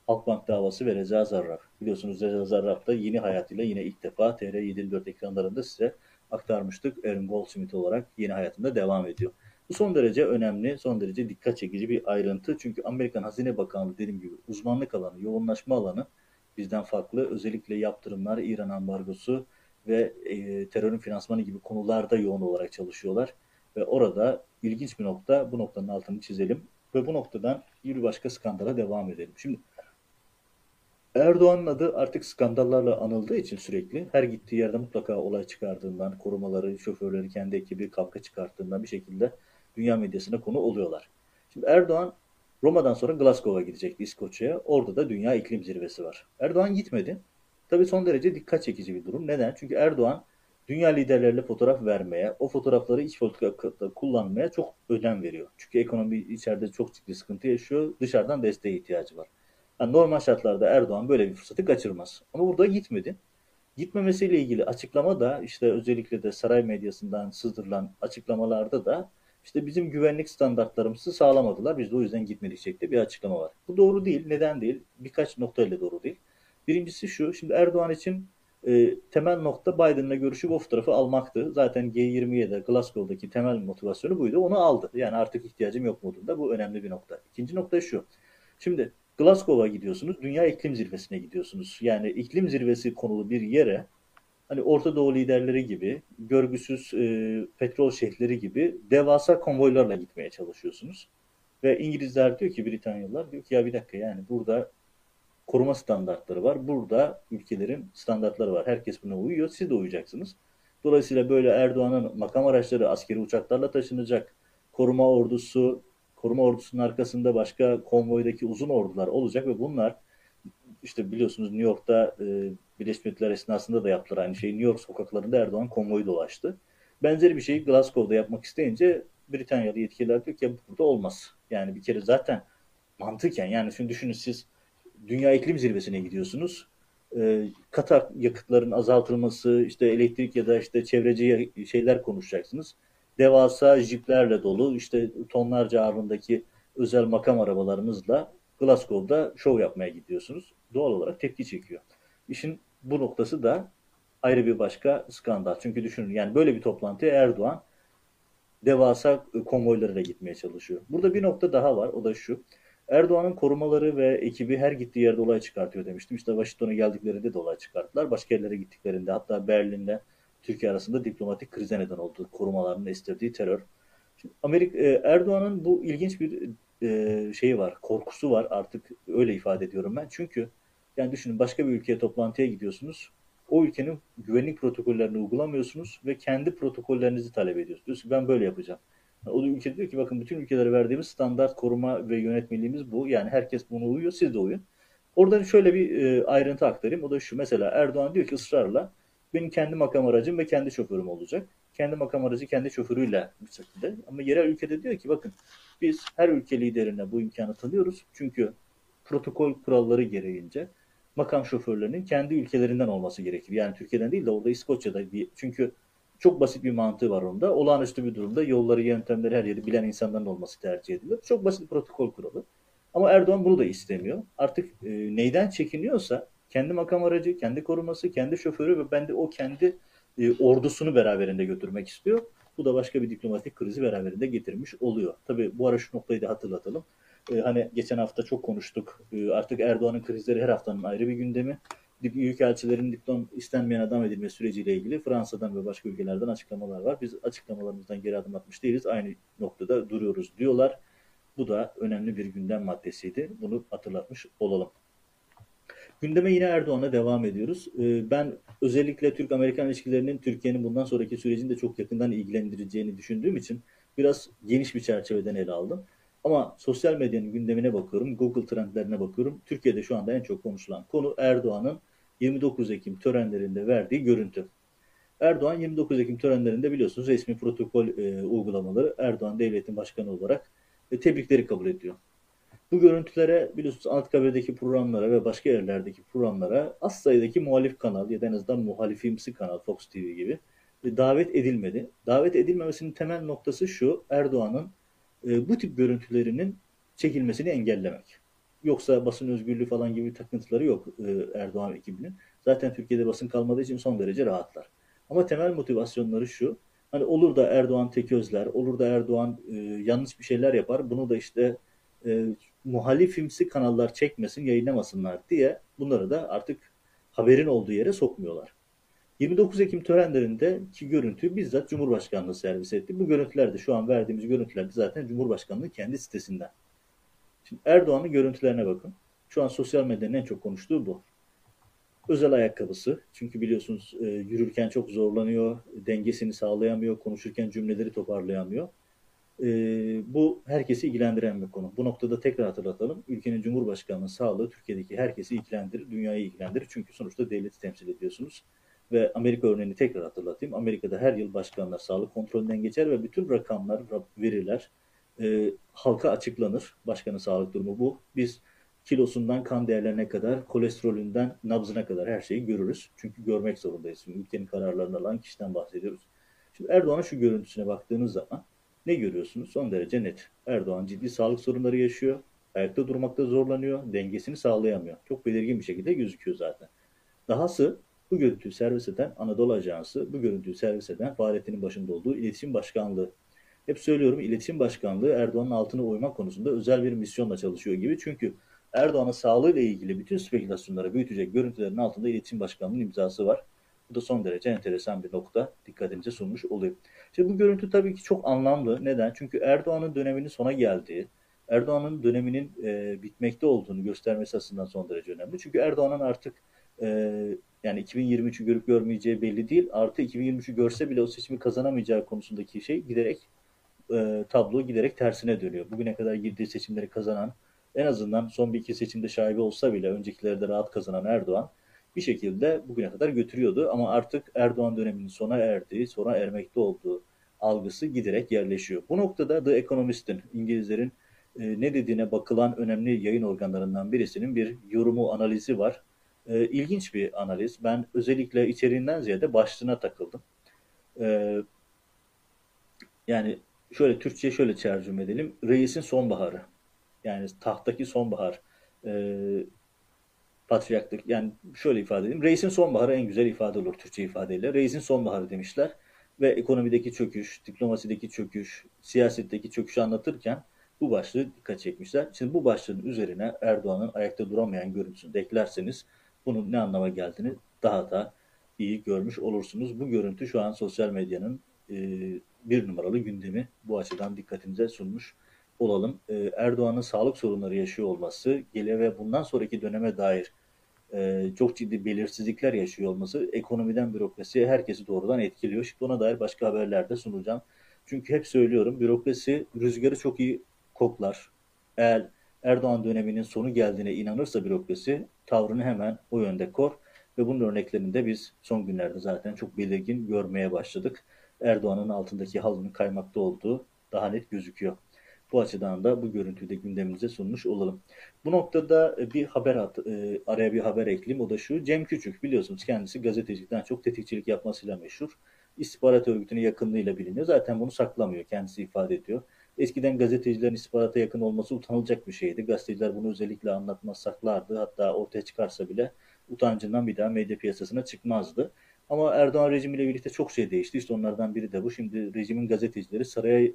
Halkbank davası ve Reza Zarrab. Biliyorsunuz Reza Zarrab da yeni hayatıyla yine ilk defa TR754 ekranlarında size aktarmıştık. Aaron Goldsmith olarak yeni hayatında devam ediyor. Bu son derece önemli, son derece dikkat çekici bir ayrıntı. Çünkü Amerikan Hazine Bakanlığı dediğim gibi uzmanlık alanı, yoğunlaşma alanı bizden farklı. Özellikle yaptırımlar, İran ambargosu ve e, terörün finansmanı gibi konularda yoğun olarak çalışıyorlar. Ve orada ilginç bir nokta, bu noktanın altını çizelim. Ve bu noktadan bir başka skandala devam edelim. Şimdi Erdoğan'ın adı artık skandallarla anıldığı için sürekli her gittiği yerde mutlaka olay çıkardığından, korumaları, şoförleri, kendi ekibi kavga çıkarttığından bir şekilde dünya medyasına konu oluyorlar. Şimdi Erdoğan Roma'dan sonra Glasgow'a gidecekti İskoçya'ya. Orada da Dünya İklim Zirvesi var. Erdoğan gitmedi. Tabii son derece dikkat çekici bir durum. Neden? Çünkü Erdoğan dünya liderleriyle fotoğraf vermeye, o fotoğrafları iç politikada kullanmaya çok önem veriyor. Çünkü ekonomi içeride çok ciddi sıkıntı yaşıyor. Dışarıdan desteğe ihtiyacı var. Yani normal şartlarda Erdoğan böyle bir fırsatı kaçırmaz. Ama burada gitmedi. Gitmemesiyle ilgili açıklama da işte özellikle de saray medyasından sızdırılan açıklamalarda da işte bizim güvenlik standartlarımızı sağlamadılar. Biz de o yüzden gitmedik şeklinde bir açıklama var. Bu doğru değil. Neden değil? Birkaç noktayla doğru değil. Birincisi şu. Şimdi Erdoğan için e, temel nokta Biden'la görüşüp o fotoğrafı almaktı. Zaten G20'ye de Glasgow'daki temel motivasyonu buydu. Onu aldı. Yani artık ihtiyacım yok modunda. Bu önemli bir nokta. İkinci nokta şu. Şimdi Glasgow'a gidiyorsunuz. Dünya iklim zirvesine gidiyorsunuz. Yani iklim zirvesi konulu bir yere hani Orta Doğu liderleri gibi, görgüsüz e, petrol şehirleri gibi devasa konvoylarla gitmeye çalışıyorsunuz. Ve İngilizler diyor ki, Britanyalılar diyor ki ya bir dakika yani burada koruma standartları var. Burada ülkelerin standartları var. Herkes buna uyuyor. Siz de uyacaksınız. Dolayısıyla böyle Erdoğan'ın makam araçları askeri uçaklarla taşınacak. Koruma ordusu, koruma ordusunun arkasında başka konvoydaki uzun ordular olacak ve bunlar işte biliyorsunuz New York'ta e, Birleşmiş Milletler esnasında da yaptılar aynı şeyi. New York sokaklarında Erdoğan konvoyu dolaştı. Benzeri bir şeyi Glasgow'da yapmak isteyince Britanyalı yetkililer diyor ki burada olmaz. Yani bir kere zaten mantıken yani şimdi düşünün siz Dünya İklim Zirvesi'ne gidiyorsunuz. E, kata yakıtların azaltılması, işte elektrik ya da işte çevreci şeyler konuşacaksınız. Devasa jiplerle dolu, işte tonlarca ağırlığındaki özel makam arabalarınızla Glasgow'da şov yapmaya gidiyorsunuz. Doğal olarak tepki çekiyor. İşin bu noktası da ayrı bir başka skandal. Çünkü düşünün yani böyle bir toplantıya Erdoğan devasa konvoylarıyla gitmeye çalışıyor. Burada bir nokta daha var. O da şu. Erdoğan'ın korumaları ve ekibi her gittiği yerde olay çıkartıyor demiştim. İşte Washington'a geldiklerinde de olay çıkarttılar. Başka yerlere gittiklerinde hatta Berlin'le Türkiye arasında diplomatik krize neden oldu. Korumalarının estirdiği terör. Şimdi Amerika, e, Erdoğan'ın bu ilginç bir e, şeyi var, korkusu var artık öyle ifade ediyorum ben. Çünkü yani düşünün başka bir ülkeye toplantıya gidiyorsunuz. O ülkenin güvenlik protokollerini uygulamıyorsunuz ve kendi protokollerinizi talep ediyorsunuz. Diyorsunuz ben böyle yapacağım. O da ülke diyor ki bakın bütün ülkelere verdiğimiz standart koruma ve yönetmeliğimiz bu. Yani herkes bunu uyuyor, siz de uyun. Orada şöyle bir e, ayrıntı aktarayım. O da şu mesela Erdoğan diyor ki ısrarla benim kendi makam aracım ve kendi şoförüm olacak. Kendi makam aracı kendi şoförüyle bir şekilde. Ama yerel ülkede diyor ki bakın biz her ülke liderine bu imkanı tanıyoruz. Çünkü protokol kuralları gereğince makam şoförlerinin kendi ülkelerinden olması gerekir. Yani Türkiye'den değil de orada İskoçya'da bir, çünkü çok basit bir mantığı var onda. Olağanüstü bir durumda yolları, yöntemleri her yeri bilen insanların olması tercih ediliyor. Çok basit bir protokol kuralı. Ama Erdoğan bunu da istemiyor. Artık e, neyden çekiniyorsa kendi makam aracı, kendi koruması, kendi şoförü ve ben de o kendi e, ordusunu beraberinde götürmek istiyor. Bu da başka bir diplomatik krizi beraberinde getirmiş oluyor. Tabii bu ara şu noktayı da hatırlatalım. E, hani geçen hafta çok konuştuk. E, artık Erdoğan'ın krizleri her haftanın ayrı bir gündemi. Büyükelçilerin diplom istenmeyen adam edilme süreciyle ilgili Fransa'dan ve başka ülkelerden açıklamalar var. Biz açıklamalarımızdan geri adım atmış değiliz. Aynı noktada duruyoruz diyorlar. Bu da önemli bir gündem maddesiydi. Bunu hatırlatmış olalım. Gündeme yine Erdoğan'la devam ediyoruz. Ee, ben özellikle Türk-Amerikan ilişkilerinin Türkiye'nin bundan sonraki sürecinde çok yakından ilgilendireceğini düşündüğüm için biraz geniş bir çerçeveden ele aldım. Ama sosyal medyanın gündemine bakıyorum, Google trendlerine bakıyorum. Türkiye'de şu anda en çok konuşulan konu Erdoğan'ın 29 Ekim törenlerinde verdiği görüntü. Erdoğan 29 Ekim törenlerinde biliyorsunuz resmi protokol e, uygulamaları Erdoğan devletin başkanı olarak e, tebrikleri kabul ediyor. Bu görüntülere biliyorsunuz Anıtkabir'deki programlara ve başka yerlerdeki programlara az sayıdaki muhalif kanal ya da en azından muhalifimsi kanal Fox TV gibi davet edilmedi. Davet edilmemesinin temel noktası şu Erdoğan'ın e, bu tip görüntülerinin çekilmesini engellemek. Yoksa basın özgürlüğü falan gibi takıntıları yok e, Erdoğan ekibinin. Zaten Türkiye'de basın kalmadığı için son derece rahatlar. Ama temel motivasyonları şu. Hani olur da Erdoğan tek özler, olur da Erdoğan e, yanlış bir şeyler yapar. Bunu da işte e, muhalifimsi kanallar çekmesin, yayınlamasınlar diye bunları da artık haberin olduğu yere sokmuyorlar. 29 Ekim törenlerindeki görüntüyü bizzat Cumhurbaşkanlığı servis etti. Bu görüntüler de şu an verdiğimiz görüntüler de zaten Cumhurbaşkanlığı kendi sitesinden. Şimdi Erdoğan'ın görüntülerine bakın. Şu an sosyal medyanın en çok konuştuğu bu. Özel ayakkabısı. Çünkü biliyorsunuz e, yürürken çok zorlanıyor, dengesini sağlayamıyor, konuşurken cümleleri toparlayamıyor. E, bu herkesi ilgilendiren bir konu. Bu noktada tekrar hatırlatalım. Ülkenin Cumhurbaşkanlığı sağlığı Türkiye'deki herkesi ilgilendirir, dünyayı ilgilendirir. Çünkü sonuçta devleti temsil ediyorsunuz. Ve Amerika örneğini tekrar hatırlatayım. Amerika'da her yıl başkanlar sağlık kontrolünden geçer ve bütün rakamlar, veriler e, halka açıklanır. Başkanın sağlık durumu bu. Biz kilosundan kan değerlerine kadar, kolesterolünden nabzına kadar her şeyi görürüz. Çünkü görmek zorundayız. Ülkenin kararlarını alan kişiden bahsediyoruz. Şimdi Erdoğan'ın şu görüntüsüne baktığınız zaman ne görüyorsunuz? Son derece net. Erdoğan ciddi sağlık sorunları yaşıyor. Ayakta durmakta zorlanıyor. Dengesini sağlayamıyor. Çok belirgin bir şekilde gözüküyor zaten. Dahası bu görüntüyü servis eden Anadolu Ajansı, bu görüntüyü servis eden Fahrettin'in başında olduğu İletişim Başkanlığı. Hep söylüyorum İletişim Başkanlığı Erdoğan'ın altına uymak konusunda özel bir misyonla çalışıyor gibi. Çünkü Erdoğan'ın sağlığıyla ilgili bütün spekülasyonları büyütecek görüntülerin altında İletişim Başkanlığı'nın imzası var. Bu da son derece enteresan bir nokta dikkatimize sunmuş oluyor. Şimdi bu görüntü tabii ki çok anlamlı. Neden? Çünkü Erdoğan'ın döneminin sona geldiği, Erdoğan'ın döneminin e, bitmekte olduğunu göstermesi açısından son derece önemli. Çünkü Erdoğan'ın artık e, yani 2023'ü görüp görmeyeceği belli değil. Artı 2023'ü görse bile o seçimi kazanamayacağı konusundaki şey giderek e, tablo giderek tersine dönüyor. Bugüne kadar girdiği seçimleri kazanan, en azından son bir iki seçimde şaibe olsa bile öncekilerde rahat kazanan Erdoğan bir şekilde bugüne kadar götürüyordu. Ama artık Erdoğan döneminin sona erdiği, sona ermekte olduğu algısı giderek yerleşiyor. Bu noktada The Economist'in, İngilizlerin e, ne dediğine bakılan önemli yayın organlarından birisinin bir yorumu, analizi var. E, ilginç bir analiz. Ben özellikle içeriğinden ziyade başlığına takıldım. E, yani şöyle Türkçe'ye şöyle tercüme edelim. Reisin sonbaharı. Yani tahtaki sonbahar. E, patriarklık yani şöyle ifade edeyim. Reisin sonbaharı en güzel ifade olur Türkçe ifadeyle. Reisin sonbaharı demişler ve ekonomideki çöküş, diplomasideki çöküş, siyasetteki çöküşü anlatırken bu başlığı dikkat çekmişler. Şimdi bu başlığın üzerine Erdoğan'ın ayakta duramayan görüntüsünü eklerseniz bunun ne anlama geldiğini daha da iyi görmüş olursunuz. Bu görüntü şu an sosyal medyanın e, bir numaralı gündemi. Bu açıdan dikkatinize sunmuş olalım. E, Erdoğan'ın sağlık sorunları yaşıyor olması, gele ve bundan sonraki döneme dair e, çok ciddi belirsizlikler yaşıyor olması ekonomiden bürokrasiye herkesi doğrudan etkiliyor. Şimdi ona dair başka haberlerde sunacağım. Çünkü hep söylüyorum bürokrasi rüzgarı çok iyi koklar. Eğer Erdoğan döneminin sonu geldiğine inanırsa bürokrasi tavrını hemen o yönde kor ve bunun örneklerini de biz son günlerde zaten çok belirgin görmeye başladık. Erdoğan'ın altındaki halının kaymakta olduğu daha net gözüküyor. Bu açıdan da bu görüntüyü de gündemimize sunmuş olalım. Bu noktada e, bir haber at, e, araya bir haber ekleyeyim. O da şu. Cem Küçük biliyorsunuz kendisi gazetecilikten çok tetikçilik yapmasıyla meşhur. İstihbarat örgütüne yakınlığıyla biliniyor. Zaten bunu saklamıyor. Kendisi ifade ediyor. Eskiden gazetecilerin istihbarata yakın olması utanılacak bir şeydi. Gazeteciler bunu özellikle anlatmaz saklardı. Hatta ortaya çıkarsa bile utancından bir daha medya piyasasına çıkmazdı. Ama Erdoğan rejimiyle birlikte çok şey değişti. İşte onlardan biri de bu. Şimdi rejimin gazetecileri saraya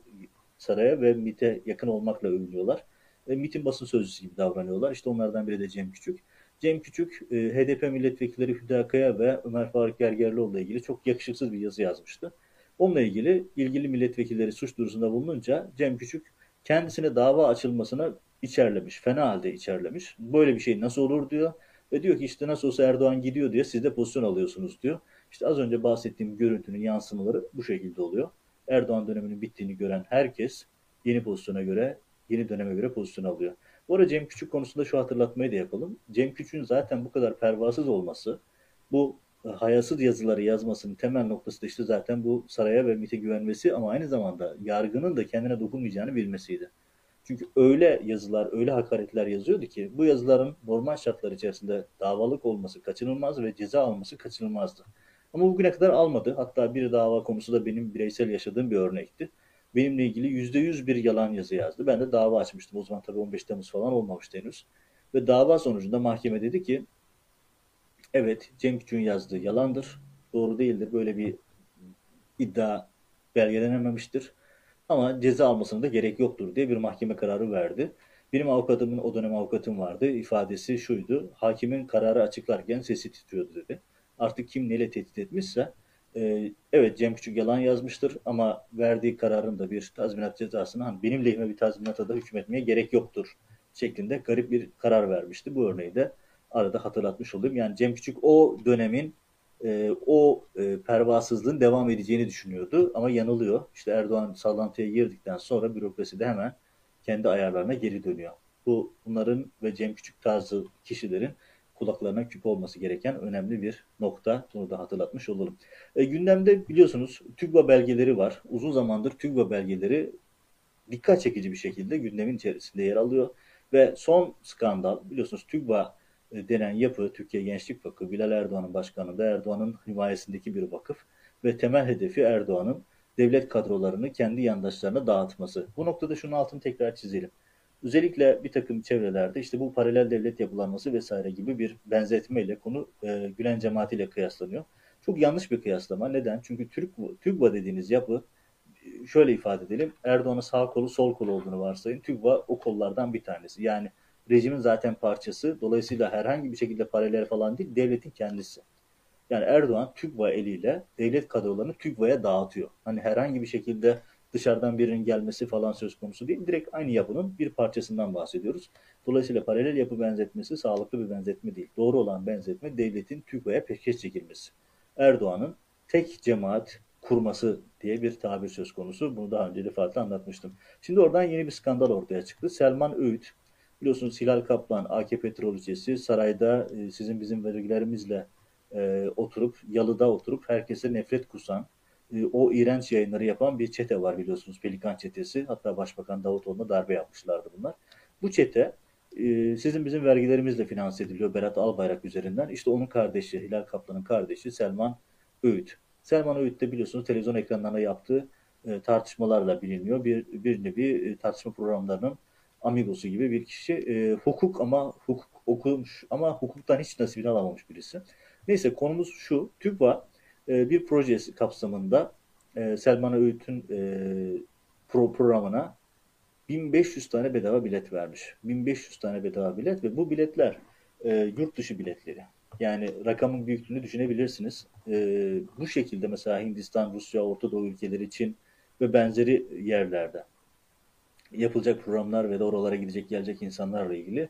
saraya ve MIT'e yakın olmakla övünüyorlar. Ve MIT'in basın sözcüsü gibi davranıyorlar. İşte onlardan biri de Cem Küçük. Cem Küçük, e, HDP milletvekilleri Hüdakaya ve Ömer Faruk Gergerlioğlu ile ilgili çok yakışıksız bir yazı yazmıştı. Onunla ilgili ilgili milletvekilleri suç duyurusunda bulununca Cem Küçük kendisine dava açılmasına içerlemiş. Fena halde içerlemiş. Böyle bir şey nasıl olur diyor. Ve diyor ki işte nasıl olsa Erdoğan gidiyor diye siz de pozisyon alıyorsunuz diyor. İşte az önce bahsettiğim görüntünün yansımaları bu şekilde oluyor. Erdoğan döneminin bittiğini gören herkes yeni pozisyona göre yeni döneme göre pozisyon alıyor. Bu arada Cem Küçük konusunda şu hatırlatmayı da yapalım. Cem Küçük'ün zaten bu kadar pervasız olması, bu e, hayasız yazıları yazmasının temel noktası da işte zaten bu saraya ve MİT'e güvenmesi ama aynı zamanda yargının da kendine dokunmayacağını bilmesiydi. Çünkü öyle yazılar, öyle hakaretler yazıyordu ki bu yazıların normal şartlar içerisinde davalık olması kaçınılmaz ve ceza alması kaçınılmazdı. Ama bugüne kadar almadı. Hatta bir dava konusu da benim bireysel yaşadığım bir örnekti. Benimle ilgili yüzde yüz bir yalan yazı yazdı. Ben de dava açmıştım. O zaman tabii 15 Temmuz falan olmamıştı henüz. Ve dava sonucunda mahkeme dedi ki evet Cem Küçük'ün yazdığı yalandır. Doğru değildir. Böyle bir iddia belgelenememiştir. Ama ceza almasına da gerek yoktur diye bir mahkeme kararı verdi. Benim avukatımın o dönem avukatım vardı. İfadesi şuydu. Hakimin kararı açıklarken sesi titriyordu dedi. Artık kim neyle tehdit etmişse e, evet Cem Küçük yalan yazmıştır ama verdiği kararın da bir tazminat cezasını hani benim lehime bir tazminata da hükmetmeye gerek yoktur şeklinde garip bir karar vermişti. Bu örneği de arada hatırlatmış olayım. Yani Cem Küçük o dönemin e, o e, pervasızlığın devam edeceğini düşünüyordu ama yanılıyor. İşte Erdoğan sallantıya girdikten sonra bürokrasi de hemen kendi ayarlarına geri dönüyor. Bu bunların ve Cem Küçük tarzı kişilerin kulaklarına küp olması gereken önemli bir nokta. Bunu da hatırlatmış olalım. E, gündemde biliyorsunuz TÜGVA belgeleri var. Uzun zamandır TÜGVA belgeleri dikkat çekici bir şekilde gündemin içerisinde yer alıyor. Ve son skandal biliyorsunuz TÜGVA e, denen yapı Türkiye Gençlik Vakfı Bilal Erdoğan'ın başkanında Erdoğan'ın himayesindeki bir vakıf ve temel hedefi Erdoğan'ın devlet kadrolarını kendi yandaşlarına dağıtması. Bu noktada şunun altını tekrar çizelim. Özellikle bir takım çevrelerde işte bu paralel devlet yapılanması vesaire gibi bir benzetmeyle konu e, Gülen cemaatiyle kıyaslanıyor. Çok yanlış bir kıyaslama. Neden? Çünkü Türk TÜGVA dediğiniz yapı şöyle ifade edelim. Erdoğan'ın sağ kolu sol kolu olduğunu varsayın. TÜGVA o kollardan bir tanesi. Yani rejimin zaten parçası. Dolayısıyla herhangi bir şekilde paralel falan değil, devletin kendisi. Yani Erdoğan TÜGVA eliyle devlet kadrolarını TÜGVA'ya dağıtıyor. Hani herhangi bir şekilde dışarıdan birinin gelmesi falan söz konusu değil. Direkt aynı yapının bir parçasından bahsediyoruz. Dolayısıyla paralel yapı benzetmesi sağlıklı bir benzetme değil. Doğru olan benzetme devletin TÜGVA'ya peşkeş çekilmesi. Erdoğan'ın tek cemaat kurması diye bir tabir söz konusu. Bunu daha önce defaatla anlatmıştım. Şimdi oradan yeni bir skandal ortaya çıktı. Selman Öğüt, biliyorsunuz Hilal Kaplan, AK Petrolcesi sarayda e, sizin bizim vergilerimizle e, oturup, yalıda oturup herkese nefret kusan, e, o iğrenç yayınları yapan bir çete var biliyorsunuz. Pelikan çetesi. Hatta Başbakan Davutoğlu'na darbe yapmışlardı bunlar. Bu çete e, sizin bizim vergilerimizle finanse ediliyor Berat Albayrak üzerinden. İşte onun kardeşi, Hilal Kaplan'ın kardeşi Selman Öğüt. Selman Öğüt de biliyorsunuz televizyon ekranlarına yaptığı e, tartışmalarla biliniyor. Bir, bir nevi e, tartışma programlarının amigosu gibi bir kişi. Hukuk ama hukuk okumuş ama hukuktan hiç nasibini alamamış birisi. Neyse konumuz şu. TÜGVA e, bir projesi kapsamında e, Selman Öğüt'ün e, pro programına 1500 tane bedava bilet vermiş. 1500 tane bedava bilet ve bu biletler yurt dışı biletleri. Yani rakamın büyüklüğünü düşünebilirsiniz. Bu şekilde mesela Hindistan, Rusya, Orta Doğu ülkeleri için ve benzeri yerlerde yapılacak programlar ve de oralara gidecek gelecek insanlarla ilgili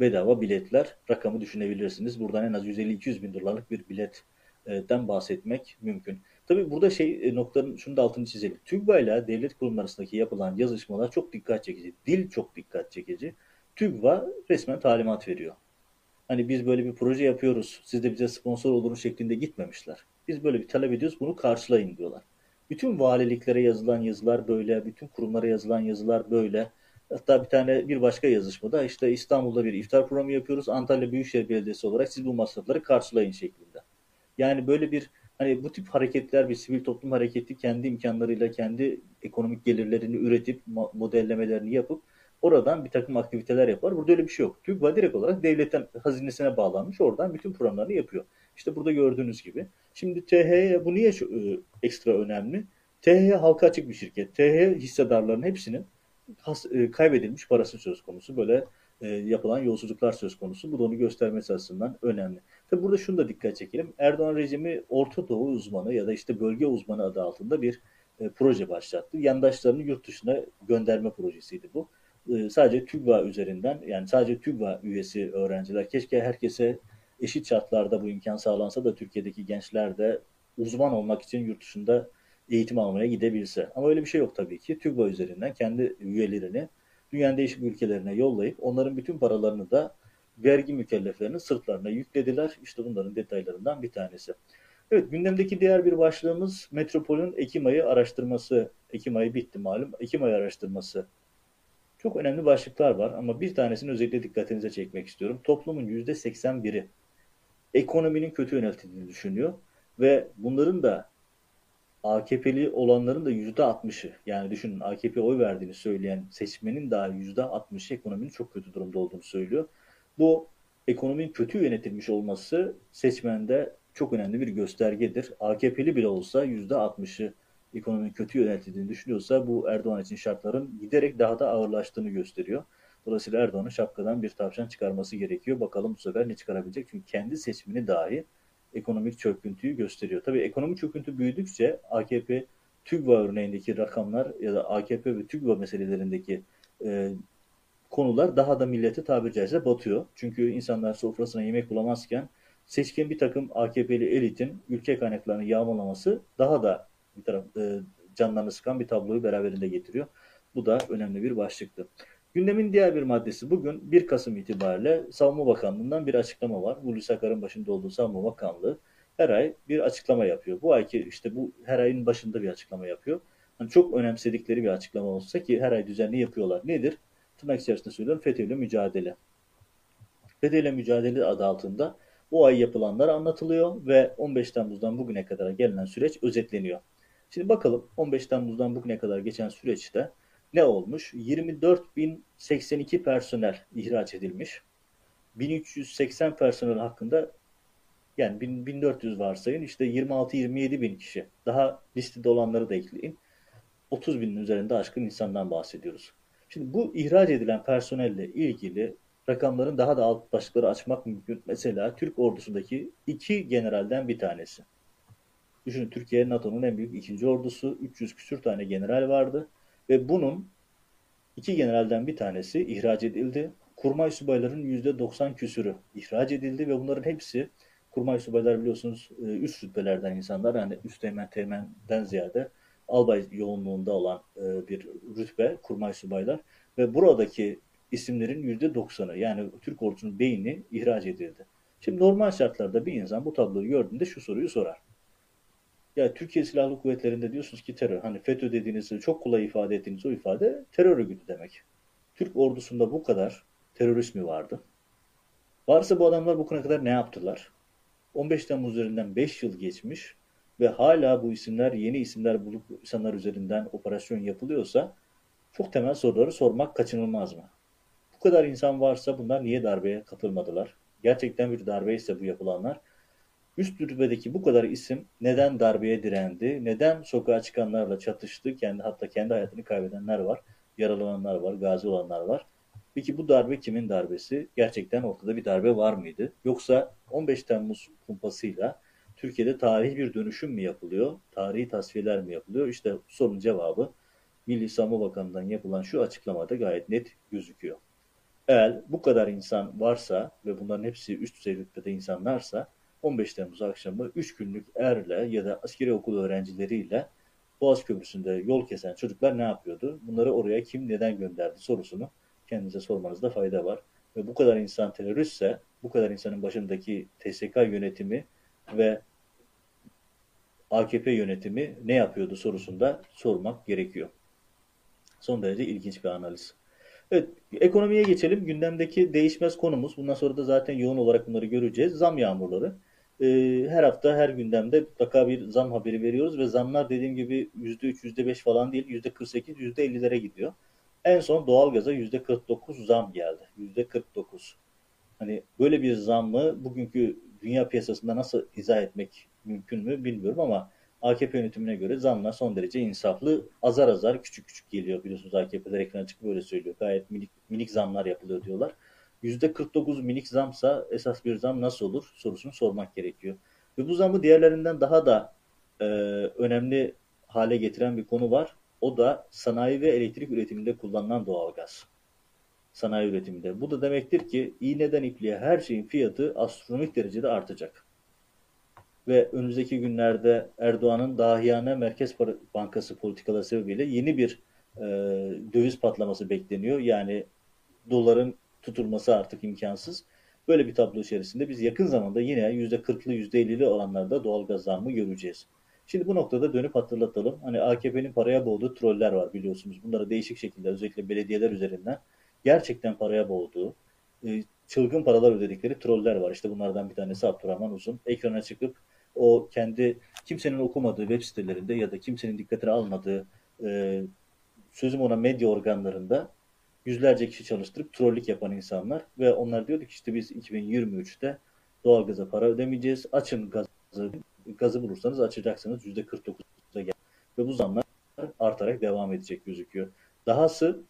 bedava biletler rakamı düşünebilirsiniz. Buradan en az 150-200 bin dolarlık bir bilet den bahsetmek mümkün. Tabii burada şey e, noktanın şunu da altını çizelim. TÜGVA ile devlet kurumları arasındaki yapılan yazışmalar çok dikkat çekici. Dil çok dikkat çekici. TÜGVA resmen talimat veriyor. Hani biz böyle bir proje yapıyoruz, siz de bize sponsor olun şeklinde gitmemişler. Biz böyle bir talep ediyoruz, bunu karşılayın diyorlar. Bütün valiliklere yazılan yazılar böyle, bütün kurumlara yazılan yazılar böyle. Hatta bir tane bir başka yazışmada işte İstanbul'da bir iftar programı yapıyoruz. Antalya Büyükşehir Belediyesi olarak siz bu masrafları karşılayın şeklinde. Yani böyle bir hani bu tip hareketler bir sivil toplum hareketi kendi imkanlarıyla kendi ekonomik gelirlerini üretip modellemelerini yapıp oradan bir takım aktiviteler yapar. Burada öyle bir şey yok. TÜGVA direkt olarak devletten hazinesine bağlanmış. Oradan bütün programlarını yapıyor. İşte burada gördüğünüz gibi. Şimdi TH'ye bu niye e, ekstra önemli? TH halka açık bir şirket. TH hissedarların hepsinin e, kaybedilmiş parası söz konusu. Böyle e, yapılan yolsuzluklar söz konusu. Bu da onu göstermesi açısından önemli. Tabi burada şunu da dikkat çekelim. Erdoğan rejimi Orta Doğu uzmanı ya da işte bölge uzmanı adı altında bir e, proje başlattı. Yandaşlarını yurt dışına gönderme projesiydi bu. E, sadece TÜGVA üzerinden yani sadece TÜGVA üyesi öğrenciler keşke herkese eşit şartlarda bu imkan sağlansa da Türkiye'deki gençler de uzman olmak için yurt dışında eğitim almaya gidebilse. Ama öyle bir şey yok tabii ki. TÜGVA üzerinden kendi üyelerini dünyanın değişik ülkelerine yollayıp onların bütün paralarını da vergi mükelleflerinin sırtlarına yüklediler. İşte bunların detaylarından bir tanesi. Evet gündemdeki diğer bir başlığımız Metropol'ün Ekim ayı araştırması. Ekim ayı bitti malum. Ekim ayı araştırması. Çok önemli başlıklar var ama bir tanesini özellikle dikkatinize çekmek istiyorum. Toplumun %81'i ekonominin kötü yönetildiğini düşünüyor ve bunların da AKP'li olanların da %60'ı yani düşünün AKP oy verdiğini söyleyen seçmenin daha %60'ı ekonominin çok kötü durumda olduğunu söylüyor. Bu ekonominin kötü yönetilmiş olması seçmende çok önemli bir göstergedir. AKP'li bile olsa %60'ı ekonominin kötü yönetildiğini düşünüyorsa bu Erdoğan için şartların giderek daha da ağırlaştığını gösteriyor. Dolayısıyla Erdoğan'ın şapkadan bir tavşan çıkarması gerekiyor. Bakalım bu sefer ne çıkarabilecek? Çünkü kendi seçimini dahi ekonomik çöküntüyü gösteriyor. Tabii ekonomik çöküntü büyüdükçe AKP TÜGVA örneğindeki rakamlar ya da AKP ve TÜGVA meselelerindeki e, konular daha da millete tabiri caizse batıyor. Çünkü insanlar sofrasına yemek bulamazken seçkin bir takım AKP'li elitin ülke kaynaklarını yağmalaması daha da bir taraf e, canlarını sıkan bir tabloyu beraberinde getiriyor. Bu da önemli bir başlıktı. Gündemin diğer bir maddesi bugün 1 Kasım itibariyle Savunma Bakanlığı'ndan bir açıklama var. Hulusi Akar'ın başında olduğu Savunma Bakanlığı her ay bir açıklama yapıyor. Bu ayki işte bu her ayın başında bir açıklama yapıyor. Yani çok önemsedikleri bir açıklama olsa ki her ay düzenli yapıyorlar. Nedir? Tırnak içerisinde söylüyorum FETÖ'yle mücadele. FETÖ'yle mücadele adı altında bu ay yapılanlar anlatılıyor ve 15 Temmuz'dan bugüne kadar gelinen süreç özetleniyor. Şimdi bakalım 15 Temmuz'dan bugüne kadar geçen süreçte ne olmuş? 24.082 personel ihraç edilmiş. 1380 personel hakkında yani 1400 varsayın işte 26-27 bin kişi. Daha listede olanları da ekleyin. 30 binin üzerinde aşkın insandan bahsediyoruz. Şimdi bu ihraç edilen personelle ilgili rakamların daha da alt başlıkları açmak mümkün. Mesela Türk ordusundaki iki generalden bir tanesi. Düşünün Türkiye NATO'nun en büyük ikinci ordusu. 300 küsür tane general vardı. Ve bunun iki generalden bir tanesi ihraç edildi. Kurmay subayların %90 küsürü ihraç edildi ve bunların hepsi kurmay subaylar biliyorsunuz e, üst rütbelerden insanlar. Yani üst teğmen teğmenden ziyade albay yoğunluğunda olan e, bir rütbe kurmay subaylar ve buradaki isimlerin %90'ı yani Türk ordusunun beyni ihraç edildi. Şimdi normal şartlarda bir insan bu tabloyu gördüğünde şu soruyu sorar. Ya Türkiye Silahlı Kuvvetleri'nde diyorsunuz ki terör. Hani FETÖ dediğiniz çok kolay ifade ettiğiniz o ifade terör örgütü demek. Türk ordusunda bu kadar terörist mi vardı? Varsa bu adamlar bu bugüne kadar ne yaptılar? 15 Temmuz üzerinden 5 yıl geçmiş ve hala bu isimler yeni isimler bulup insanlar üzerinden operasyon yapılıyorsa çok temel soruları sormak kaçınılmaz mı? Bu kadar insan varsa bunlar niye darbeye katılmadılar? Gerçekten bir darbe ise bu yapılanlar Üst rütbedeki bu kadar isim neden darbeye direndi, neden sokağa çıkanlarla çatıştı, kendi hatta kendi hayatını kaybedenler var, yaralananlar var, gazi olanlar var. Peki bu darbe kimin darbesi? Gerçekten ortada bir darbe var mıydı? Yoksa 15 Temmuz kumpasıyla Türkiye'de tarihi bir dönüşüm mü yapılıyor? Tarihi tasfiyeler mi yapılıyor? İşte sorunun cevabı Milli Savunma Bakanı'ndan yapılan şu açıklamada gayet net gözüküyor. Eğer bu kadar insan varsa ve bunların hepsi üst düzey rütbede insanlarsa 15 Temmuz akşamı 3 günlük erle ya da askeri okul öğrencileriyle Boğaz Köprüsü'nde yol kesen çocuklar ne yapıyordu? Bunları oraya kim neden gönderdi sorusunu kendinize sormanızda fayda var. Ve bu kadar insan teröristse bu kadar insanın başındaki TSK yönetimi ve AKP yönetimi ne yapıyordu sorusunda sormak gerekiyor. Son derece ilginç bir analiz. Evet, ekonomiye geçelim. Gündemdeki değişmez konumuz. Bundan sonra da zaten yoğun olarak bunları göreceğiz. Zam yağmurları. Ee, her hafta her gündemde mutlaka bir zam haberi veriyoruz ve zamlar dediğim gibi %3, %5 falan değil %48, %50'lere gidiyor. En son doğalgaza %49 zam geldi. %49. Hani böyle bir zammı bugünkü dünya piyasasında nasıl izah etmek mümkün mü bilmiyorum ama AKP yönetimine göre zamlar son derece insaflı. Azar azar küçük küçük geliyor biliyorsunuz AKP'ler ekrana çıkıp böyle söylüyor. Gayet minik, minik zamlar yapılıyor diyorlar. %49 minik zamsa esas bir zam nasıl olur sorusunu sormak gerekiyor. Ve bu zamı diğerlerinden daha da e, önemli hale getiren bir konu var. O da sanayi ve elektrik üretiminde kullanılan doğalgaz. Sanayi üretiminde. Bu da demektir ki iğneden ipliğe her şeyin fiyatı astronomik derecede artacak. Ve önümüzdeki günlerde Erdoğan'ın dahiyane Merkez Bankası politikaları sebebiyle yeni bir e, döviz patlaması bekleniyor. Yani doların tutulması artık imkansız. Böyle bir tablo içerisinde biz yakın zamanda yine %40'lı %50'li oranlarda doğal gaz zammı göreceğiz. Şimdi bu noktada dönüp hatırlatalım. Hani AKP'nin paraya boğduğu troller var biliyorsunuz. Bunlara değişik şekilde özellikle belediyeler üzerinden gerçekten paraya boğduğu, e, çılgın paralar ödedikleri troller var. İşte bunlardan bir tanesi Abdurrahman Uzun. Ekrana çıkıp o kendi kimsenin okumadığı web sitelerinde ya da kimsenin dikkatine almadığı e, sözüm ona medya organlarında yüzlerce kişi çalıştırıp trollük yapan insanlar ve onlar diyordu ki işte biz 2023'te doğalgaza para ödemeyeceğiz. Açın gazı, gazı bulursanız açacaksınız %49'a gel. Ve bu zamlar artarak devam edecek gözüküyor. Dahası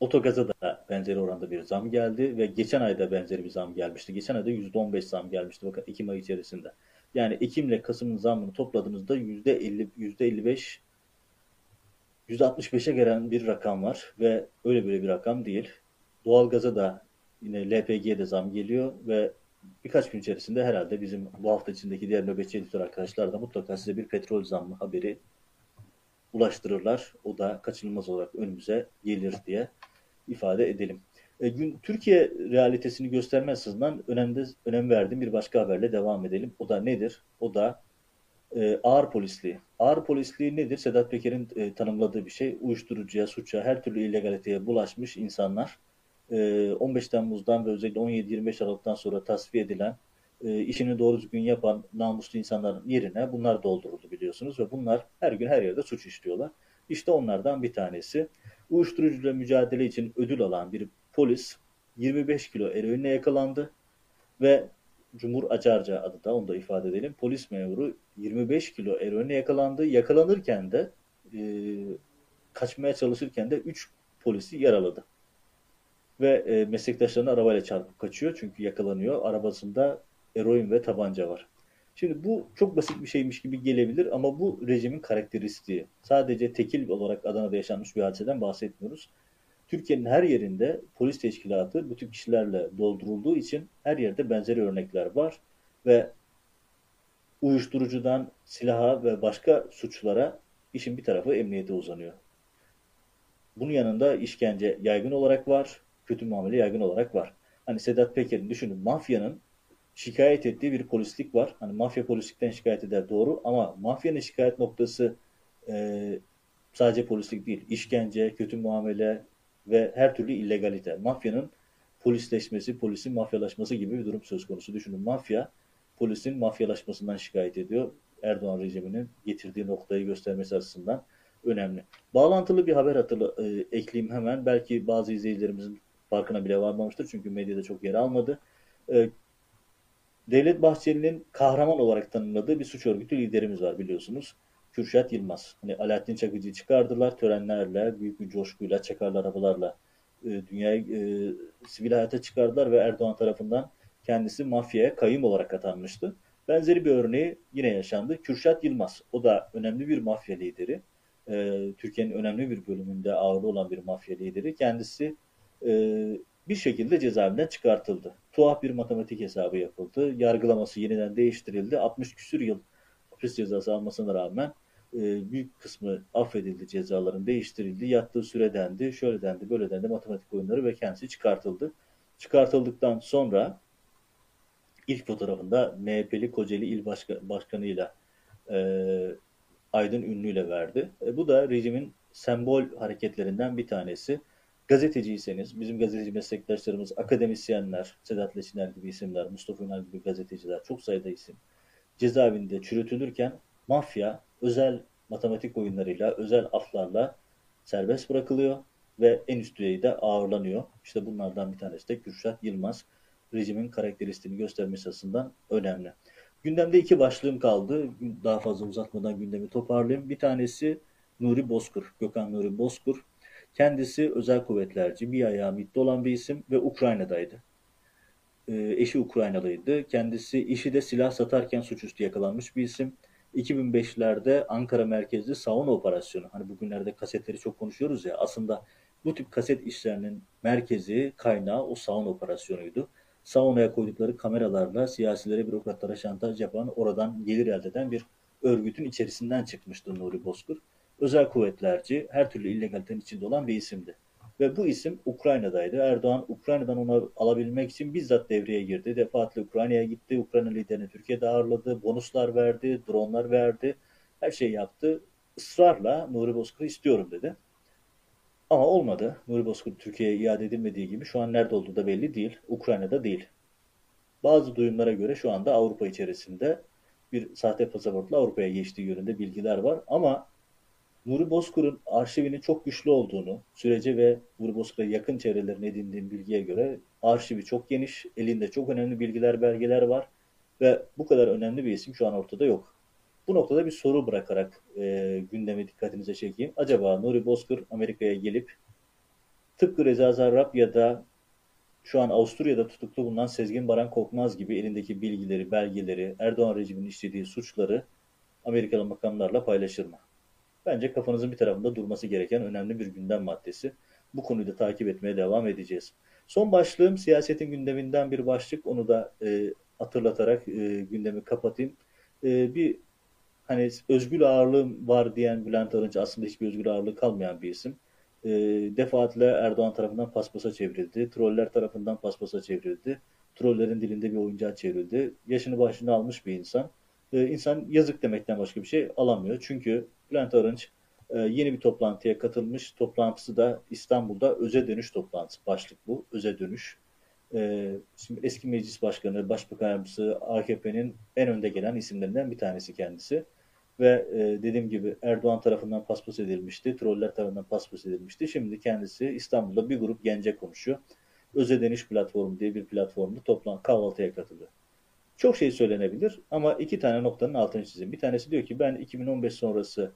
otogaza da benzeri oranda bir zam geldi ve geçen ayda benzeri bir zam gelmişti. Geçen ayda %15 zam gelmişti bakın Ekim ayı içerisinde. Yani Ekim ile Kasım'ın zammını topladığımızda %50, %55 %65'e gelen bir rakam var ve öyle böyle bir rakam değil. Doğalgaza da yine LPG'ye de zam geliyor ve birkaç gün içerisinde herhalde bizim bu hafta içindeki diğer nöbetçi editör arkadaşlar da mutlaka size bir petrol zammı haberi ulaştırırlar. O da kaçınılmaz olarak önümüze gelir diye ifade edelim. E, gün Türkiye realitesini gösterme açısından önemli, önem verdiğim bir başka haberle devam edelim. O da nedir? O da e, ağır polisliği. Ağır polisliği nedir? Sedat Peker'in e, tanımladığı bir şey. Uyuşturucuya, suça, her türlü illegaliteye bulaşmış insanlar e, 15 Temmuz'dan ve özellikle 17-25 Aralık'tan sonra tasfiye edilen e, işini doğru düzgün yapan namuslu insanların yerine bunlar dolduruldu biliyorsunuz ve bunlar her gün her yerde suç işliyorlar. İşte onlardan bir tanesi. Uyuşturucuyla mücadele için ödül alan bir polis 25 kilo eroinle yakalandı ve Cumhur Acarca adı da onu da ifade edelim. Polis memuru 25 kilo eroinle yakalandı. Yakalanırken de e, kaçmaya çalışırken de 3 polisi yaraladı. Ve e, meslektaşlarını arabayla çarpıp kaçıyor çünkü yakalanıyor. Arabasında eroin ve tabanca var. Şimdi bu çok basit bir şeymiş gibi gelebilir ama bu rejimin karakteristiği. Sadece tekil olarak Adana'da yaşanmış bir hadiseden bahsetmiyoruz. Türkiye'nin her yerinde polis teşkilatı bu tip kişilerle doldurulduğu için her yerde benzeri örnekler var ve uyuşturucudan silaha ve başka suçlara işin bir tarafı emniyete uzanıyor. Bunun yanında işkence yaygın olarak var, kötü muamele yaygın olarak var. Hani Sedat Peker'in düşünün mafyanın şikayet ettiği bir polislik var. Hani mafya polislikten şikayet eder doğru ama mafyanın şikayet noktası e, sadece polislik değil. İşkence, kötü muamele ve her türlü illegalite. Mafyanın polisleşmesi, polisin mafyalaşması gibi bir durum söz konusu. Düşünün mafya polisin mafyalaşmasından şikayet ediyor. Erdoğan rejiminin getirdiği noktayı göstermesi açısından önemli. Bağlantılı bir haber hatırla, e, ekleyeyim hemen. Belki bazı izleyicilerimizin farkına bile varmamıştır çünkü medyada çok yer almadı. E, Devlet Bahçeli'nin kahraman olarak tanımladığı bir suç örgütü liderimiz var biliyorsunuz. Kürşat Yılmaz. Hani Alaaddin Çakıcı'yı çıkardılar törenlerle, büyük bir coşkuyla, çakarlı arabalarla e, dünyayı e, sivil hayata çıkardılar ve Erdoğan tarafından kendisi mafyaya kayım olarak atanmıştı. Benzeri bir örneği yine yaşandı. Kürşat Yılmaz. O da önemli bir mafya lideri. E, Türkiye'nin önemli bir bölümünde ağırlı olan bir mafya lideri. Kendisi e, bir şekilde cezaevinden çıkartıldı. Tuhaf bir matematik hesabı yapıldı. Yargılaması yeniden değiştirildi. 60 küsür yıl hapis cezası almasına rağmen e, büyük kısmı affedildi cezaların değiştirildi. Yattığı süre dendi, şöyle dendi, böyle dendi matematik oyunları ve kendisi çıkartıldı. Çıkartıldıktan sonra ilk fotoğrafında MHP'li Kocaeli İl Başka, Başkanı'yla e, Aydın Ünlü'yle verdi. E, bu da rejimin sembol hareketlerinden bir tanesi. Gazeteciyseniz, bizim gazeteci meslektaşlarımız, akademisyenler, Sedat Leçiner gibi isimler, Mustafa Ünal gibi gazeteciler, çok sayıda isim cezaevinde çürütülürken mafya özel matematik oyunlarıyla, özel aflarla serbest bırakılıyor ve en üst düzeyde ağırlanıyor. İşte bunlardan bir tanesi de Kürşat Yılmaz. Rejimin karakteristiğini göstermesi açısından önemli. Gündemde iki başlığım kaldı. Daha fazla uzatmadan gündemi toparlayayım. Bir tanesi Nuri Bozkur, Gökhan Nuri Bozkur. Kendisi özel kuvvetlerci, bir ayağı MİT'te olan bir isim ve Ukrayna'daydı. Ee, eşi Ukraynalıydı. Kendisi işi de silah satarken suçüstü yakalanmış bir isim. 2005'lerde Ankara merkezli sauna operasyonu. Hani bugünlerde kasetleri çok konuşuyoruz ya. Aslında bu tip kaset işlerinin merkezi, kaynağı o sauna operasyonuydu. Saunaya koydukları kameralarla siyasilere, bürokratlara şantaj yapan, oradan gelir elde eden bir örgütün içerisinden çıkmıştı Nuri Bozkur. özel kuvvetlerci, her türlü illegalitenin içinde olan bir isimdi. Ve bu isim Ukrayna'daydı. Erdoğan Ukrayna'dan onu alabilmek için bizzat devreye girdi. Defaatle Ukrayna'ya gitti. Ukrayna liderini Türkiye'de ağırladı. Bonuslar verdi, dronlar verdi. Her şeyi yaptı. Israrla Nuri Bozkır'ı istiyorum dedi. Ama olmadı. Nuri Bozkır Türkiye'ye iade edilmediği gibi şu an nerede olduğu da belli değil. Ukrayna'da değil. Bazı duyumlara göre şu anda Avrupa içerisinde bir sahte pasaportla Avrupa'ya geçtiği yönünde bilgiler var. Ama Nuri Bozkır'ın arşivinin çok güçlü olduğunu, sürece ve Nuri Bozkır'a yakın çevrelerin edindiğim bilgiye göre arşivi çok geniş, elinde çok önemli bilgiler, belgeler var ve bu kadar önemli bir isim şu an ortada yok. Bu noktada bir soru bırakarak e, gündeme dikkatinize çekeyim. Acaba Nuri Bozkır Amerika'ya gelip tıpkı Reza Zarrab ya da şu an Avusturya'da tutuklu bulunan Sezgin Baran Korkmaz gibi elindeki bilgileri, belgeleri, Erdoğan rejiminin işlediği suçları Amerikalı makamlarla paylaşır mı? Bence kafanızın bir tarafında durması gereken önemli bir gündem maddesi. Bu konuyu da takip etmeye devam edeceğiz. Son başlığım siyasetin gündeminden bir başlık. Onu da e, hatırlatarak e, gündemi kapatayım. E, bir hani özgür ağırlığım var diyen Bülent Arınç aslında hiçbir özgür ağırlığı kalmayan bir isim. E, defaatle Erdoğan tarafından paspasa çevrildi. Troller tarafından paspasa çevrildi. Trollerin dilinde bir oyuncağa çevrildi. Yaşını başını almış bir insan. E, insan yazık demekten başka bir şey alamıyor. Çünkü Bülent Arınç e, yeni bir toplantıya katılmış. Toplantısı da İstanbul'da öze dönüş toplantısı. Başlık bu. Öze dönüş. E, şimdi eski meclis başkanı, başbakan yardımcısı AKP'nin en önde gelen isimlerinden bir tanesi kendisi. Ve e, dediğim gibi Erdoğan tarafından paspas edilmişti. Troller tarafından paspas edilmişti. Şimdi kendisi İstanbul'da bir grup gence konuşuyor. Öze Dönüş Platformu diye bir platformda toplan kahvaltıya katılıyor. Çok şey söylenebilir ama iki tane noktanın altını çizeyim. Bir tanesi diyor ki ben 2015 sonrası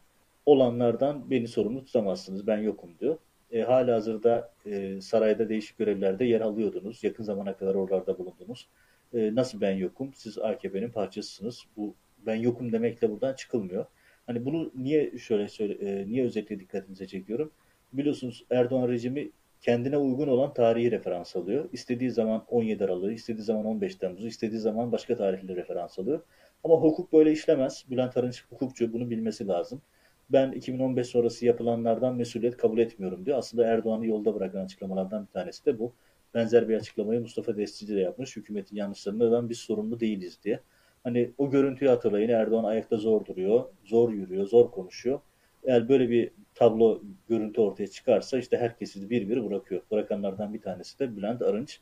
olanlardan beni sorumlu tutamazsınız. Ben yokum diyor. E, hala hazırda e, sarayda değişik görevlerde yer alıyordunuz. Yakın zamana kadar oralarda bulundunuz. E, nasıl ben yokum? Siz AKP'nin parçasısınız. Bu ben yokum demekle buradan çıkılmıyor. Hani bunu niye şöyle söyle, e, niye özellikle dikkatinize çekiyorum? Biliyorsunuz Erdoğan rejimi kendine uygun olan tarihi referans alıyor. İstediği zaman 17 Aralık'ı, istediği zaman 15 Temmuz'u, istediği zaman başka tarihleri referans alıyor. Ama hukuk böyle işlemez. Bülent Arınç hukukçu bunu bilmesi lazım. Ben 2015 sonrası yapılanlardan mesuliyet kabul etmiyorum diyor. Aslında Erdoğan'ı yolda bırakan açıklamalardan bir tanesi de bu. Benzer bir açıklamayı Mustafa Destici de yapmış. Hükümetin yanlışlarından biz sorumlu değiliz diye. Hani o görüntüyü hatırlayın. Erdoğan ayakta zor duruyor, zor yürüyor, zor konuşuyor. Eğer böyle bir tablo görüntü ortaya çıkarsa işte herkesi bir bir bırakıyor. Bırakanlardan bir tanesi de Bülent Arınç.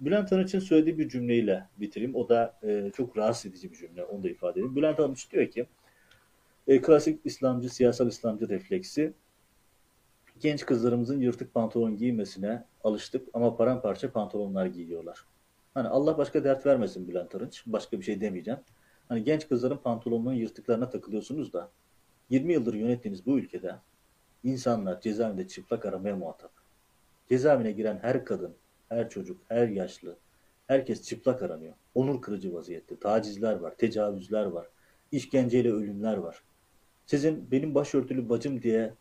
Bülent Arınç'ın söylediği bir cümleyle bitireyim. O da e, çok rahatsız edici bir cümle. Onu da ifade edeyim. Bülent Arınç diyor ki e, klasik İslamcı, siyasal İslamcı refleksi genç kızlarımızın yırtık pantolon giymesine alıştık ama paramparça pantolonlar giyiyorlar. Hani Allah başka dert vermesin Bülent Arınç. Başka bir şey demeyeceğim. Hani genç kızların pantolonunun yırtıklarına takılıyorsunuz da 20 yıldır yönettiğiniz bu ülkede insanlar cezaevinde çıplak aramaya muhatap. Cezaevine giren her kadın, her çocuk, her yaşlı, herkes çıplak aranıyor. Onur kırıcı vaziyette. Tacizler var, tecavüzler var, işkenceyle ölümler var. Sizin benim başörtülü bacım diye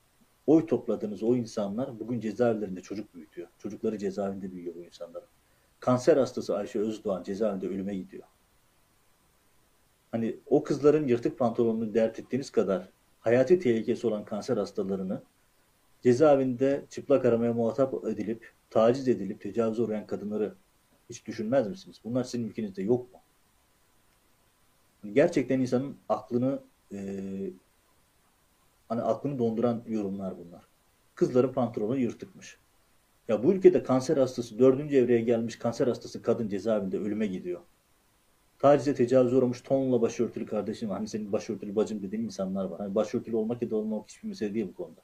oy topladığınız o insanlar bugün cezaevlerinde çocuk büyütüyor. Çocukları cezaevinde büyüyor bu insanlar. Kanser hastası Ayşe Özdoğan cezaevinde ölüme gidiyor. Hani o kızların yırtık pantolonunu dert ettiğiniz kadar hayati tehlikesi olan kanser hastalarını cezaevinde çıplak aramaya muhatap edilip, taciz edilip, tecavüze uğrayan kadınları hiç düşünmez misiniz? Bunlar sizin ülkenizde yok mu? Hani gerçekten insanın aklını e, hani aklını donduran yorumlar bunlar. Kızların pantolonu yırtıkmış. Ya bu ülkede kanser hastası, dördüncü evreye gelmiş kanser hastası kadın cezaevinde ölüme gidiyor. Tacize tecavüze uğramış tonla başörtülü kardeşim var. Hani senin başörtülü bacım dediğin insanlar var. Hani başörtülü olmak ya da olmamak hiçbir mesele değil bu konuda.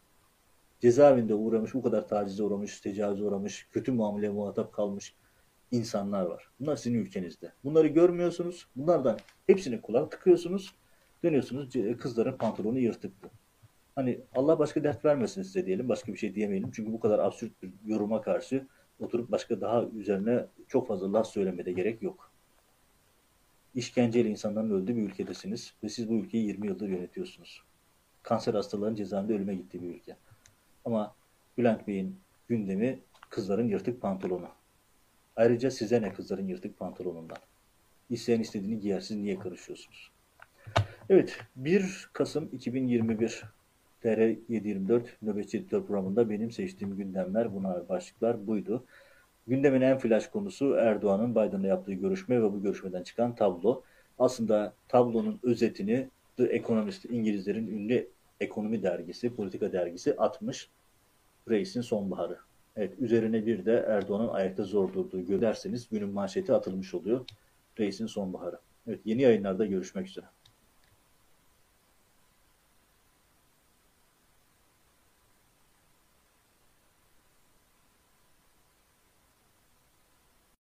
Cezaevinde uğramış, bu kadar tacize uğramış, tecavüze uğramış, kötü muameleye muhatap kalmış insanlar var. Bunlar sizin ülkenizde. Bunları görmüyorsunuz. Bunlardan hepsini kulak tıkıyorsunuz. Dönüyorsunuz kızların pantolonu yırtıktı. Hani Allah başka dert vermesin size diyelim. Başka bir şey diyemeyelim. Çünkü bu kadar absürt bir yoruma karşı oturup başka daha üzerine çok fazla laf söylemede gerek yok. İşkenceyle insanların öldüğü bir ülkedesiniz ve siz bu ülkeyi 20 yıldır yönetiyorsunuz. Kanser hastalarının cezaevinde ölüme gittiği bir ülke. Ama Bülent Bey'in gündemi kızların yırtık pantolonu. Ayrıca size ne kızların yırtık pantolonundan? İsteyen istediğini giyer, siz niye karışıyorsunuz? Evet, 1 Kasım 2021 TR 724 Nöbetçi Editör programında benim seçtiğim gündemler, buna başlıklar buydu. Gündemin en flash konusu Erdoğan'ın Biden'la yaptığı görüşme ve bu görüşmeden çıkan tablo. Aslında tablonun özetini The Economist, İngilizlerin ünlü ekonomi dergisi, politika dergisi atmış. Reis'in sonbaharı. Evet, üzerine bir de Erdoğan'ın ayakta zor durduğu görerseniz günün manşeti atılmış oluyor. Reis'in sonbaharı. Evet, yeni yayınlarda görüşmek üzere.